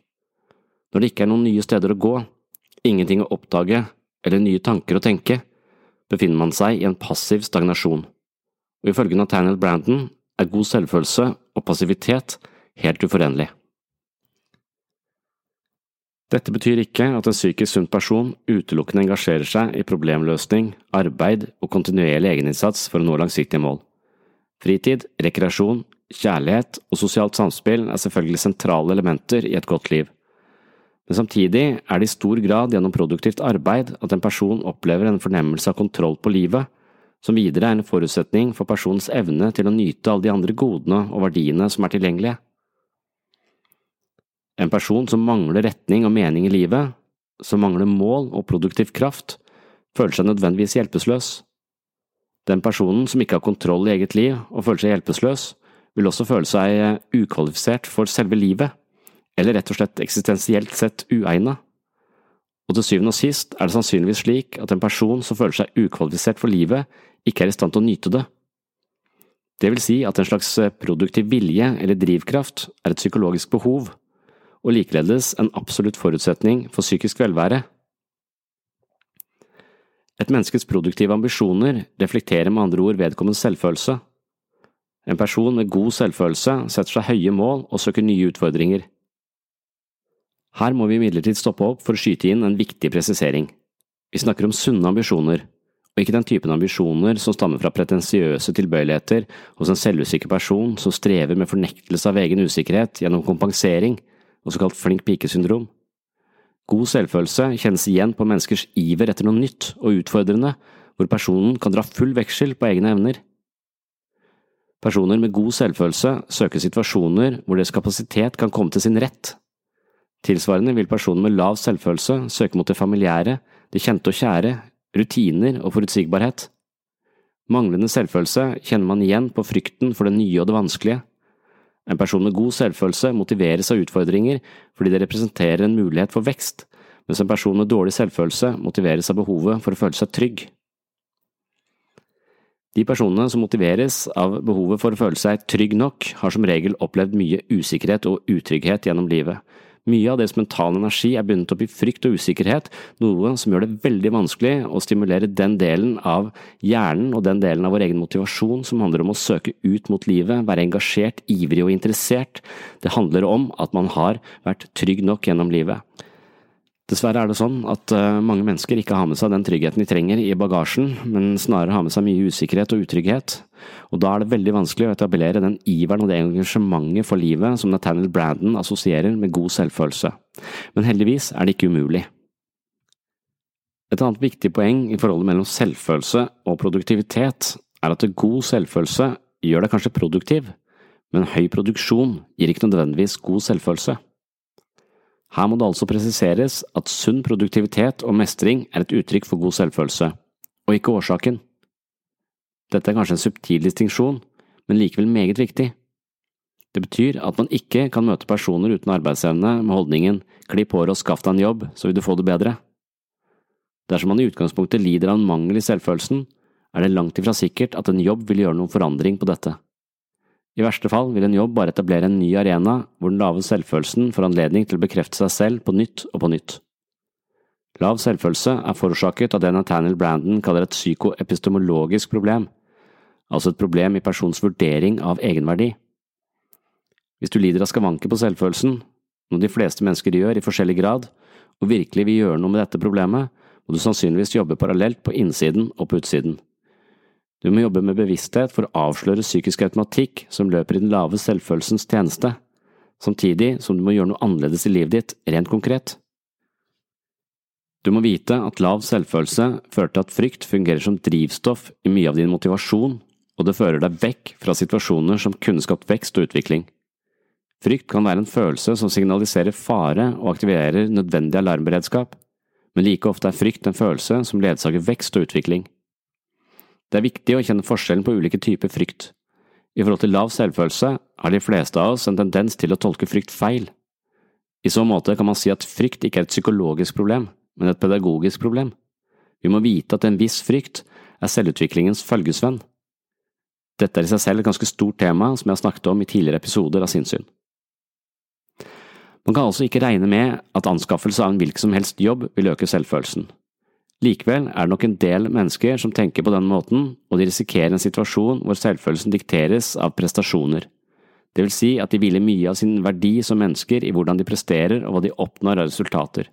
Når det ikke er noen nye steder å gå, ingenting å oppdage eller nye tanker å tenke, befinner man seg i en passiv stagnasjon, og ifølge Nathaniel Brandon er god selvfølelse og passivitet helt uforenlig. Dette betyr ikke at en psykisk sunn person utelukkende engasjerer seg i problemløsning, arbeid og kontinuerlig egeninnsats for å nå langsiktige mål. Fritid, rekreasjon, kjærlighet og sosialt samspill er selvfølgelig sentrale elementer i et godt liv. Men samtidig er det i stor grad gjennom produktivt arbeid at en person opplever en fornemmelse av kontroll på livet, som videre er en forutsetning for personens evne til å nyte alle de andre godene og verdiene som er tilgjengelige. En person som mangler retning og mening i livet, som mangler mål og produktiv kraft, føler seg nødvendigvis hjelpeløs. Den personen som ikke har kontroll i eget liv og føler seg hjelpeløs, vil også føle seg ukvalifisert for selve livet, eller rett og slett eksistensielt sett uegnet. Og til syvende og sist er det sannsynligvis slik at en person som føler seg ukvalifisert for livet, ikke er i stand til å nyte det. Det vil si at en slags eh, produktiv vilje eller drivkraft er et psykologisk behov og likeledes en absolutt forutsetning for psykisk velvære. Et menneskets produktive ambisjoner reflekterer med andre ord vedkommendes selvfølelse. En person med god selvfølelse setter seg høye mål og søker nye utfordringer. Her må vi imidlertid stoppe opp for å skyte inn en viktig presisering. Vi snakker om sunne ambisjoner, og ikke den typen ambisjoner som stammer fra pretensiøse tilbøyeligheter hos en selvusikker person som strever med fornektelse av egen usikkerhet gjennom kompensering og såkalt flink pike-syndrom. God selvfølelse kjennes igjen på menneskers iver etter noe nytt og utfordrende, hvor personen kan dra full veksel på egne evner. Personer med god selvfølelse søker situasjoner hvor deres kapasitet kan komme til sin rett. Tilsvarende vil personer med lav selvfølelse søke mot det familiære, det kjente og kjære, rutiner og forutsigbarhet. Manglende selvfølelse kjenner man igjen på frykten for det nye og det vanskelige. En person med god selvfølelse motiveres av utfordringer fordi det representerer en mulighet for vekst, mens en person med dårlig selvfølelse motiveres av behovet for å føle seg trygg. De personene som motiveres av behovet for å føle seg trygg nok, har som regel opplevd mye usikkerhet og utrygghet gjennom livet. Mye av deres mentale energi er bundet opp i frykt og usikkerhet, noe som gjør det veldig vanskelig å stimulere den delen av hjernen og den delen av vår egen motivasjon som handler om å søke ut mot livet, være engasjert, ivrig og interessert. Det handler om at man har vært trygg nok gjennom livet. Dessverre er det sånn at eh, mange mennesker ikke har med seg den tryggheten de trenger i bagasjen, men snarere har med seg mye usikkerhet og utrygghet. Og da er det veldig vanskelig å etablere den iveren og det engasjementet for livet som Nathaniel Brandon assosierer med god selvfølelse. Men heldigvis er det ikke umulig. Et annet viktig poeng i forholdet mellom selvfølelse og produktivitet er at god selvfølelse gjør deg kanskje produktiv, men høy produksjon gir ikke nødvendigvis god selvfølelse. Her må det altså presiseres at sunn produktivitet og mestring er et uttrykk for god selvfølelse, og ikke årsaken. Dette er kanskje en subtil distinksjon, men likevel meget viktig. Det betyr at man ikke kan møte personer uten arbeidsevne med holdningen klipp håret og skaff deg en jobb, så vil du få det bedre. Dersom man i utgangspunktet lider av en mangel i selvfølelsen, er det langt ifra sikkert at en jobb vil gjøre noen forandring på dette. I verste fall vil en jobb bare etablere en ny arena hvor den lave selvfølelsen får anledning til å bekrefte seg selv på nytt og på nytt. Lav selvfølelse er forårsaket av det Nathaniel Brandon kaller et psykoepistemologisk problem, altså et problem i persons vurdering av egenverdi. Hvis du lider av skavanker på selvfølelsen, noe de fleste mennesker gjør i forskjellig grad, og virkelig vil gjøre noe med dette problemet, må du sannsynligvis jobbe parallelt på innsiden og på utsiden. Du må jobbe med bevissthet for å avsløre psykisk automatikk som løper i den lave selvfølelsens tjeneste, samtidig som du må gjøre noe annerledes i livet ditt, rent konkret. Du må vite at lav selvfølelse fører til at frykt fungerer som drivstoff i mye av din motivasjon, og det fører deg vekk fra situasjoner som kunne skapt vekst og utvikling. Frykt kan være en følelse som signaliserer fare og aktiverer nødvendig alarmberedskap, men like ofte er frykt en følelse som ledsager vekst og utvikling. Det er viktig å kjenne forskjellen på ulike typer frykt. I forhold til lav selvfølelse har de fleste av oss en tendens til å tolke frykt feil. I så måte kan man si at frykt ikke er et psykologisk problem, men et pedagogisk problem. Vi må vite at en viss frykt er selvutviklingens følgesvenn. Dette er i seg selv et ganske stort tema som jeg har snakket om i tidligere episoder av Sinnssyn. Man kan altså ikke regne med at anskaffelse av en hvilken som helst jobb vil øke selvfølelsen. Likevel er det nok en del mennesker som tenker på den måten, og de risikerer en situasjon hvor selvfølelsen dikteres av prestasjoner. Det vil si at de hviler mye av sin verdi som mennesker i hvordan de presterer og hva de oppnår av resultater.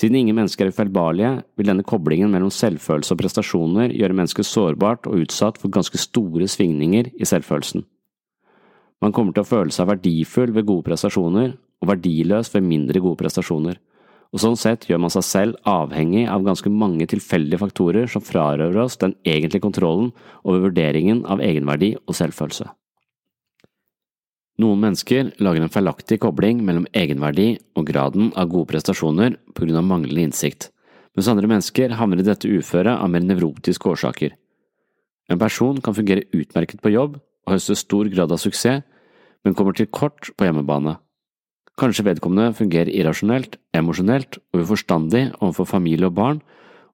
Siden ingen mennesker er ufeilbarlige, vil denne koblingen mellom selvfølelse og prestasjoner gjøre mennesket sårbart og utsatt for ganske store svingninger i selvfølelsen. Man kommer til å føle seg verdifull ved gode prestasjoner, og verdiløs ved mindre gode prestasjoner og sånn sett gjør man seg selv avhengig av ganske mange tilfeldige faktorer som frarøver oss den egentlige kontrollen over vurderingen av egenverdi og selvfølelse. Noen mennesker lager en feilaktig kobling mellom egenverdi og graden av gode prestasjoner på grunn av manglende innsikt, mens andre mennesker havner i dette uføret av mer nevrotiske årsaker. En person kan fungere utmerket på jobb og høste stor grad av suksess, men kommer til kort på hjemmebane. Kanskje vedkommende fungerer irrasjonelt, emosjonelt og uforstandig overfor familie og barn,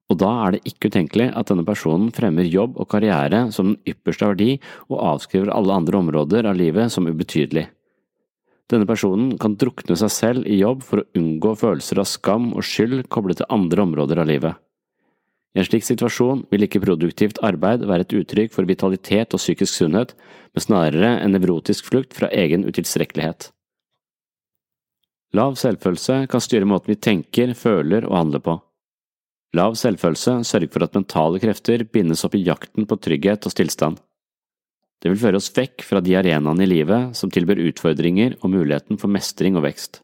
og da er det ikke utenkelig at denne personen fremmer jobb og karriere som den ypperste verdi og avskriver alle andre områder av livet som ubetydelig. Denne personen kan drukne seg selv i jobb for å unngå følelser av skam og skyld koblet til andre områder av livet. I en slik situasjon vil ikke produktivt arbeid være et uttrykk for vitalitet og psykisk sunnhet, men snarere en nevrotisk flukt fra egen utilstrekkelighet. Lav selvfølelse kan styre måten vi tenker, føler og handler på. Lav selvfølelse sørger for at mentale krefter bindes opp i jakten på trygghet og stillstand. Det vil føre oss vekk fra de arenaene i livet som tilbyr utfordringer og muligheten for mestring og vekst.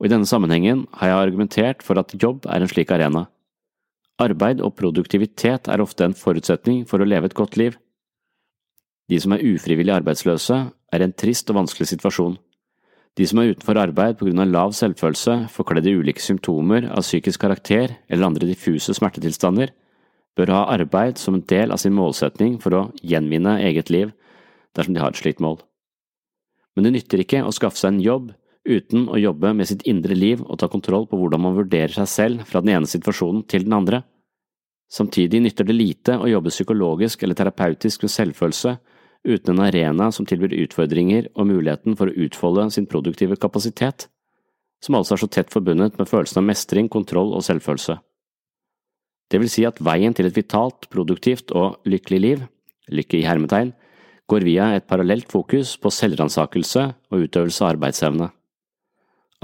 Og I denne sammenhengen har jeg argumentert for at jobb er en slik arena. Arbeid og produktivitet er ofte en forutsetning for å leve et godt liv. De som er ufrivillig arbeidsløse, er en trist og vanskelig situasjon. De som er utenfor arbeid av lav selvfølelse, forkledd i ulike symptomer av psykisk karakter eller andre diffuse smertetilstander, bør ha arbeid som en del av sin målsetning for å gjenvinne eget liv dersom de har et slikt mål. men det nytter ikke å skaffe seg en jobb uten å jobbe med sitt indre liv og ta kontroll på hvordan man vurderer seg selv fra den ene situasjonen til den andre. Samtidig nytter det lite å jobbe psykologisk eller terapeutisk med selvfølelse uten en arena som tilbyr utfordringer og muligheten for å utfolde sin produktive kapasitet, som altså er så tett forbundet med følelsen av mestring, kontroll og selvfølelse. Det vil si at veien til et vitalt, produktivt og lykkelig liv, lykke i hermetegn, går via et parallelt fokus på selvransakelse og utøvelse av arbeidsevne.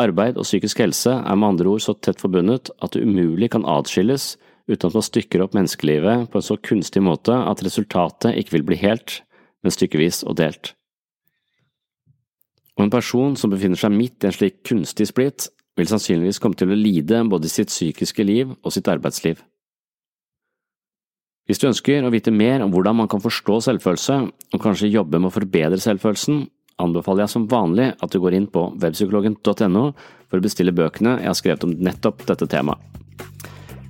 Arbeid og psykisk helse er med andre ord så tett forbundet at det umulig kan atskilles uten at man stykker opp menneskelivet på en så kunstig måte at resultatet ikke vil bli helt, men stykkevis og delt. Og en person som befinner seg midt i en slik kunstig splitt, vil sannsynligvis komme til å lide både i sitt psykiske liv og sitt arbeidsliv. Hvis du ønsker å vite mer om hvordan man kan forstå selvfølelse, og kanskje jobbe med å forbedre selvfølelsen, anbefaler jeg som vanlig at du går inn på webpsykologen.no for å bestille bøkene jeg har skrevet om nettopp dette temaet.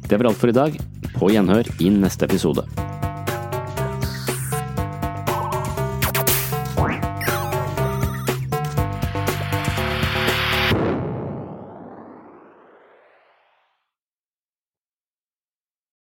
Det var alt for i dag. På gjenhør i neste episode.